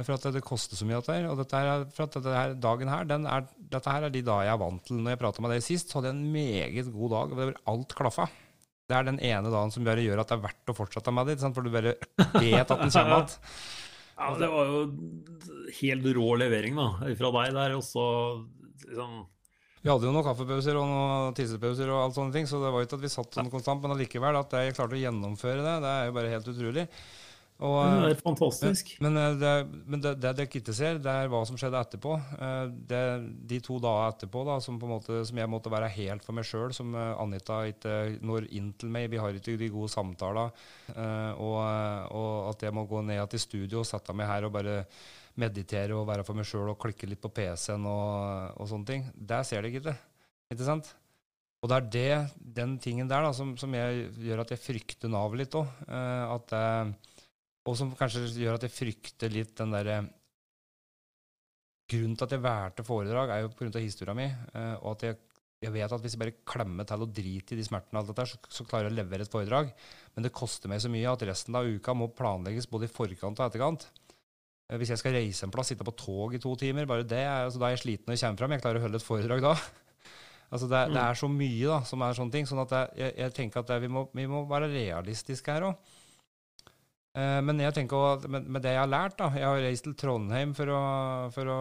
For at det koster så mye, dette her. Og dette her, for at dette her, dagen her, er, dette her er de dager jeg er vant til. Når jeg prata med deg sist, så hadde jeg en meget god dag. og Alt klaffa. Det er den ene dagen som bare gjør at det er verdt å fortsette med det. For du bare vet at den kommer igjen. Ja, det var jo helt rå levering da, fra deg der. Og så liksom Vi hadde jo noen kaffepauser og noen tissepauser og alt sånne ting, så det var jo ikke at vi satt sånn konstant. Men allikevel, at jeg klarte å gjennomføre det, det er jo bare helt utrolig. Og, det er fantastisk. Men, men, det, men det, det ikke ser, det er hva som skjedde etterpå. Eh, det, de to dager etterpå da, som, måte, som, jeg måtte være helt for meg sjøl, som eh, Anita ikke når inn til meg. Vi har ikke de gode samtaler. Eh, og, og, at jeg må gå ned til studio og sette meg her og bare meditere og være for meg sjøl og klikke litt på PC-en og, og, sånne ting. Det ser dere ikke. Ikke sant? Og det er det, den tingen der da, som, som jeg, gjør at jeg frykter Nav litt òg. At og som kanskje gjør at jeg frykter litt den derre Grunnen til at jeg valgte foredrag, er jo pga. historia mi. Eh, og at jeg, jeg, vet at hvis jeg bare klemmer til og driter i de smertene, og alt dette, så, så, klarer jeg å levere et foredrag. Men det koster meg så mye at resten av uka må planlegges både i forkant og etterkant. Eh, hvis jeg skal reise en plass, sitte på tog i to timer, bare det, altså, da er jeg sliten når jeg kommer fram. Jeg klarer å holde et foredrag da. Altså det, det, er så mye da, som er sånne ting. sånn at jeg, jeg tenker at det, vi, må, vi, må, være realistiske her òg. Eh, men jeg tenker med, med, det jeg har lært da, Jeg har reist til Trondheim for å, for å,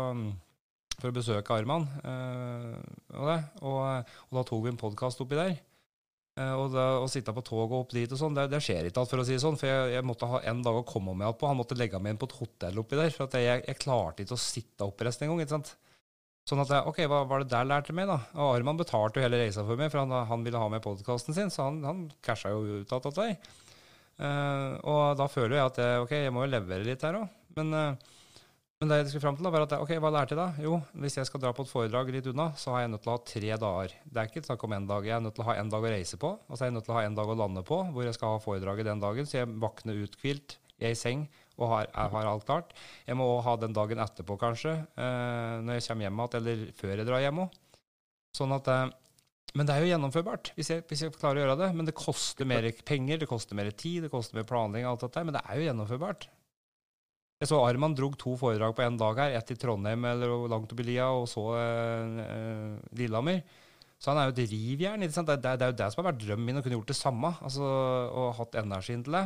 for å besøke Arman. og, og, og, og, da tok vi en podkast oppi der. Eh, og å sitte på toget opp dit og sånn, det, det, skjer ikke alt, for å si det sånn. For jeg, jeg måtte ha en dag å komme meg igjen på. Han måtte legge meg inn på et hotell oppi der. For jeg, jeg, klarte ikke å sitte oppreist engang. Sånn at jeg, ok, hva var det der lærte meg, da? Og Arman betalte jo hele reisa for meg, for han, han ville ha med podkasten sin, så han, han casha jo ut av dette. Uh, og da føler jeg at jeg, ok, jeg må jo levere litt her òg. Men, uh, men det jeg skulle fram til, da, var at ok, hva lærte jeg da? Jo, hvis jeg skal dra på et foredrag litt unna, så har jeg nødt til å ha tre dager. Det er ikke snakk om én dag. Jeg er nødt til å ha en dag å reise på, og så er jeg nødt til å ha en dag å lande på, hvor jeg skal ha foredraget den dagen. Så jeg våkner uthvilt, jeg er i seng og har, jeg har alt klart. Jeg må også ha den dagen etterpå, kanskje, uh, når jeg kommer hjem igjen, eller før jeg drar hjem òg. Sånn at men det er jo gjennomførbart, hvis jeg, hvis jeg, klarer å gjøre det. Men det koster mer penger, det koster mer tid, det koster mer planlegging, alt dette, men det er jo gjennomførbart. Jeg så Arman drog to foredrag på én dag her. Ett i Trondheim eller langt oppi lia, og så eh, Lillehammer. Så han er jo et rivjern. Det, det, det, er jo det som har vært drømmen min, å kunne gjort det samme. Altså, og hatt energien til det.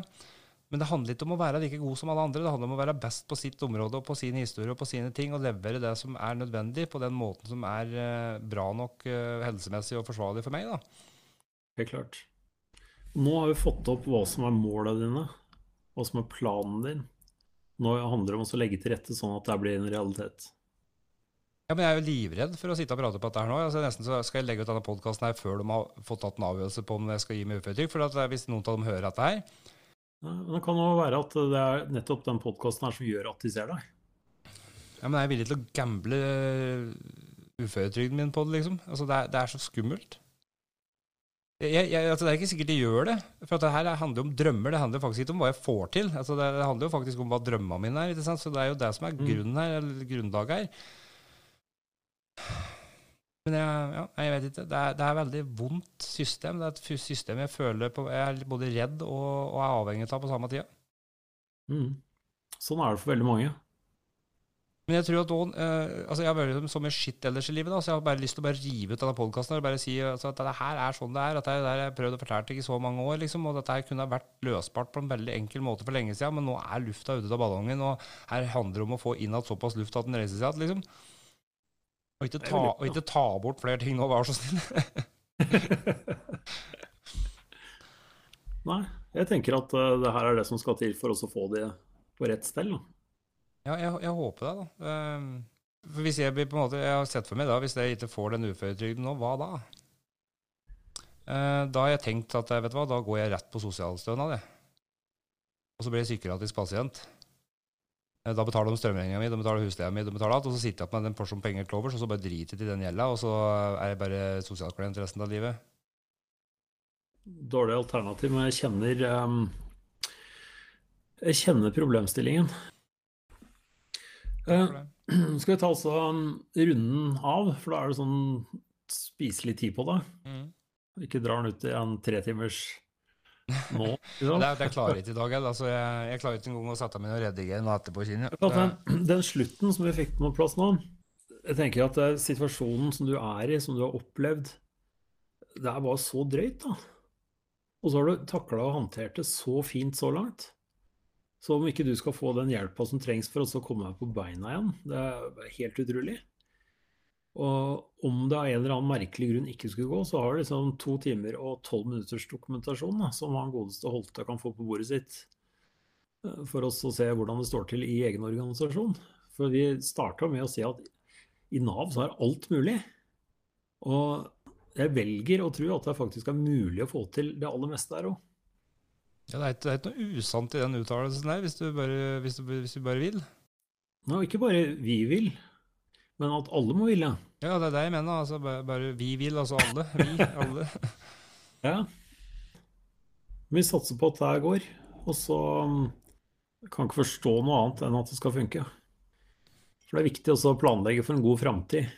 Men det handler ikke om å være like god som alle andre. Det handler om å være best på sitt område og på sin historie og på sine ting, og levere det som er nødvendig, på den måten som er uh, bra nok uh, helsemessig og forsvarlig for meg. da. Helt klart. Nå har vi fått opp hva som er måla dine, hva som er planen din. Nå handler det om å legge til rette sånn at det blir en realitet. Ja, men jeg er jo livredd for å sitte og prate på dette her nå. Altså, nesten så skal jeg legge ut denne podkasten her før de har fått tatt en avgjørelse på om jeg skal gi meg uføretrygd. For eh, hvis noen av dem hører dette her Men det kan jo være at det er nettopp den podkasten her som gjør at de ser deg. Ja, men jeg er villig til å gamble øh, uføretrygden min på det, liksom. Altså, det er, det er så skummelt. Jeg, jeg, altså, det er ikke sikkert de gjør det. For at det her handler jo om drømmer. Det handler faktisk ikke om hva jeg får til. Altså, det, det handler jo faktisk om hva drømmene mine er. Så det er jo det som er Mm. grunnen her, eller grunnlaget her. Men jeg, ja, jeg vet ikke. Det er, det er veldig vondt system. Det er et system jeg føler på Jeg er både redd og, og er avhengig av på samme tida. Mm. Sånn er det for veldig mange. Men jeg tror at også, eh, altså jeg har vært så mye skitt ellers i livet, da, så jeg har bare lyst til å bare rive ut denne podkasten og bare si altså, at det her er sånn det er. At det det jeg prøvde prøvd å fortelle til i så mange år, liksom, og dette kunne ha vært løsbart på en veldig enkel måte for lenge siden, men nå er lufta ute av ballongen, og her handler det om å få inn igjen såpass luft at den reiser seg igjen, liksom. Og ikke, ta, og ikke ta bort flere ting nå, vær så snill. Nei, jeg tenker at uh, det her er det som skal til for oss å få de på rett stell. Da. Ja, jeg, jeg håper det, da. Ehm, For hvis jeg blir på en måte, jeg har sett for meg da, hvis jeg ikke får den uføretrygden nå, hva da? Uh, Da har jeg tenkt at eh, vet du hva, da går jeg rett på sosialstønad, jeg. Og så blir jeg psykiatrisk pasient. Eh, Da betaler de strømregninga mi, de betaler husleia mi, de betaler alt, og så sitter jeg med en porsjon penger til overs, og så bare driter jeg i den gjelda, og så er jeg bare sosialklient resten av livet. Dårlig alternativ, men jeg kjenner um, Jeg kjenner problemstillingen. Uh, skal vi ta altså runden av, for da er det sånn spiselig tid på det. Mm. Ikke drar den ut i en tretimers nå. Liksom. Det, er- det klarer jeg ikke i dag. Altså, jeg, jeg klarer ikke engang å sette meg ned og redigere noe etterpå. For at Den, den slutten som vi fikk på plass nå, jeg tenker at det er situasjonen som du er i, som du har opplevd, det er bare så drøyt, da. Og så har du takla og håndtert det så fint så langt. Så om ikke du skal få den hjelpa som trengs for å komme deg på beina igjen, det er helt utrolig. Og om det av en eller annen merkelig grunn ikke skulle gå, så har du liksom to timer og tolv minutters dokumentasjon da, som han godeste Holte kan få på bordet sitt eh, for oss å se hvordan det står til i egen organisasjon. For vi starta med å si at i Nav så er alt mulig. Og jeg velger å tro at det faktisk er mulig å få til det aller meste der òg. Ja, det er ikke noe usant i den uttalelsen der, hvis du bare, hvis du, hvis du bare vil. Nå, ikke bare vi vil, men at alle må ville. Ja, det er det jeg mener. Altså, bare, bare vi vil, altså alle. Vi, alle. Ja. Vi satser på at det går, og så um, kan ikke forstå noe annet enn at det skal funke. For det er viktig også å planlegge for en god framtid,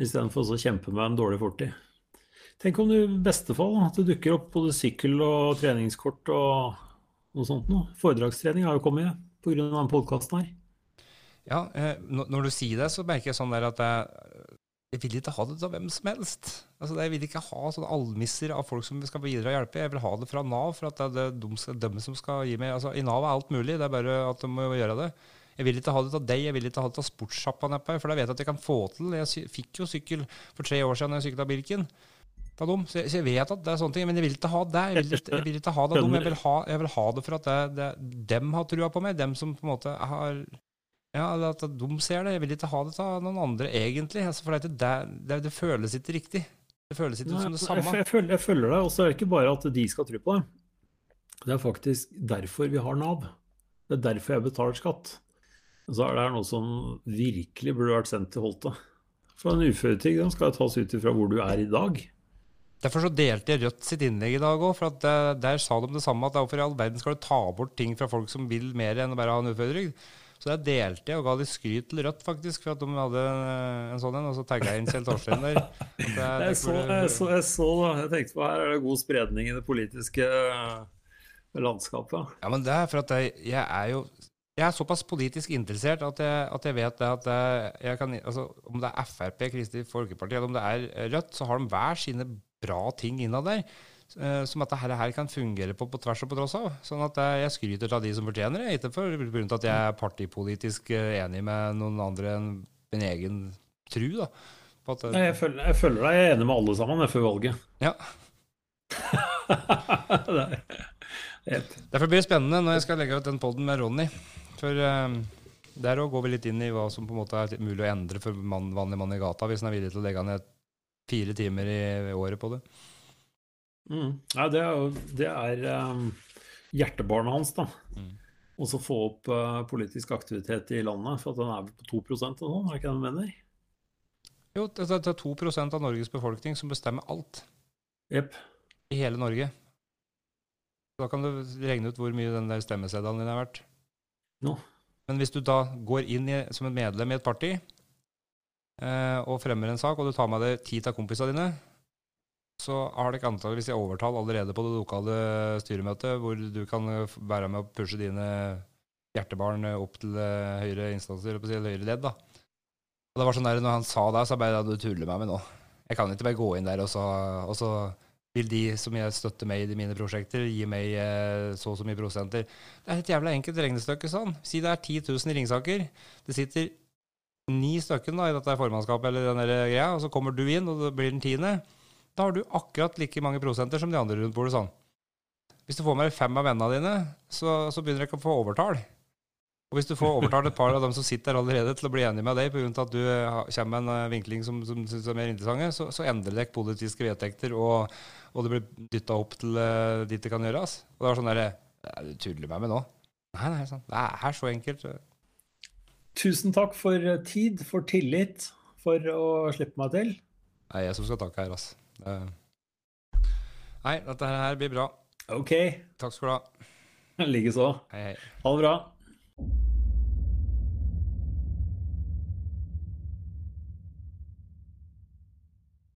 istedenfor å kjempe med en dårlig fortid. Tenk om du i beste fall at det dukker opp både sykkel og treningskort og noe sånt noe. Foredragstrening har jo kommet pga. denne podkasten her. Ja, eh, når du sier det, så merker jeg sånn der at jeg, jeg vil ikke ha det av hvem som helst. Altså, jeg vil ikke ha sånne almisser av folk som skal bidra og hjelpe. Jeg vil ha det fra Nav, for at det er det de, som skal gi meg altså, I Nav er alt mulig, det er bare at de må gjøre det. Jeg vil ikke ha det av deg, jeg vil ikke ha det av sportssjappa nedpå her, for jeg vet at jeg kan få til. Jeg fikk jo sykkel for tre år siden da jeg sykla Birken. Av dem. Så, jeg, jeg vet at det er sånne ting, men jeg vil ikke ha det. Jeg vil ikke, jeg vil ikke ha det av. Jeg vil ha, jeg vil ha det for at det, det, dem har trua på meg. Dem som på en måte har ja, eller at de ser det. Jeg vil ikke ha det av noen andre, egentlig. Altså, for det, det, det, det føles ikke riktig. Det føles ikke Nei, som det samme. jeg, følger, jeg følger deg, og så er det ikke bare at de skal tro på det. Det er faktisk derfor vi har Nav. Det er derfor jeg betaler skatt. Så er det her noe som virkelig burde vært sendt til Holte. For en uføretrygd skal tas ut ifra hvor du er i dag. Derfor så delte jeg Rødt sitt innlegg i dag òg, for at eh, der sa de det samme. At hvorfor i all verden skal du ta bort ting fra folk som vil mer enn å bare ha en uføretrygd? Så der delte jeg og ga litt skryt til Rødt, faktisk, for at de hadde en, en sånn en. Og så tagga jeg inn Kjell Torstein der. Jeg, Jeg jeg så, jeg, så, jeg så. Jeg tenkte på her er det god spredning i det politiske eh, landskapet. Ja, men det er for at jeg, jeg er jo jeg er såpass politisk interessert at jeg, at jeg vet det at jeg, jeg kan, altså, om det er Frp, Kristelig Folkeparti eller om det er Rødt, så har de hver sine bra ting innad der. Eh, Som at dette her kan fungere på, på tvers og på tross av. Sånn at eh, jeg skryter av de som fortjener det. Ikke for grunn til at jeg er partipolitisk eh, enig med noen andre enn min egen tru. da. Nei, Jeg føler, jeg føler, deg. Jeg er enig med alle sammen før valget. ja. det er. Derfor blir det spennende når jeg skal legge ut den poden med Ronny. For um, Der òg går vi litt inn i hva som på en måte er mulig å endre for man, vanlig mann i gata, hvis han er villig til å legge ned fire timer i året på det. Mm. Ja, det er, det er um, hjertebarnet hans, da. Mm. Og så få opp uh, politisk aktivitet i landet, for at den er på 2 og sånn, er ikke det du mener? Jo, det det er 2% av Norges befolkning som bestemmer alt Yep. i hele Norge. Da kan du regne ut hvor mye den der stemmeseddelen din er verdt. No. Men hvis du da går inn i, som et medlem i et parti eh, og fremmer en sak, og du tar med deg ti av kompisene dine, så har dere antakeligvis jeg overtall allerede på det lokale styremøtet, hvor du kan eh, være med å pushe dine hjertebarn eh, opp til eh, høyere instanser, eller høyere ledd. da. Og det var sånn der, når han sa det, så bare du tuller meg med nå. Jeg kan ikke bare gå inn der, og så, og så vil de som jeg støtter meg i mine prosjekter, gi meg så og så mye prosenter. Det er et jævla enkelt regnestykke sånn. Si det er 10 000 i Ringsaker. Det sitter ni stykker i dette formannskapet eller den greia, og så kommer du inn, og det blir den tiende. Da har du akkurat like mange prosenter som de andre rundt bordet. sånn. Hvis du får med deg fem av vennene dine, så, så begynner dere ikke å få overtall. Og hvis du får overtalt et par av dem som sitter der allerede til å bli enige med deg pga. at du eh, kommer med en eh, vinkling som, som synes er mer interessant, så, så endrer dere politiske vedtekter, og, og det blir dytta opp til eh, dit det kan gjøres. Og det var sånn derre «Nei, Du tuller meg med nå? Nei, nei, sånn. det er så enkelt. Tusen takk for tid, for tillit, for å slippe meg til. Det er jeg som skal takke her, altså. Det- Nei, dette her blir bra. OK, Takk skal du ha. likeså. Ha det bra.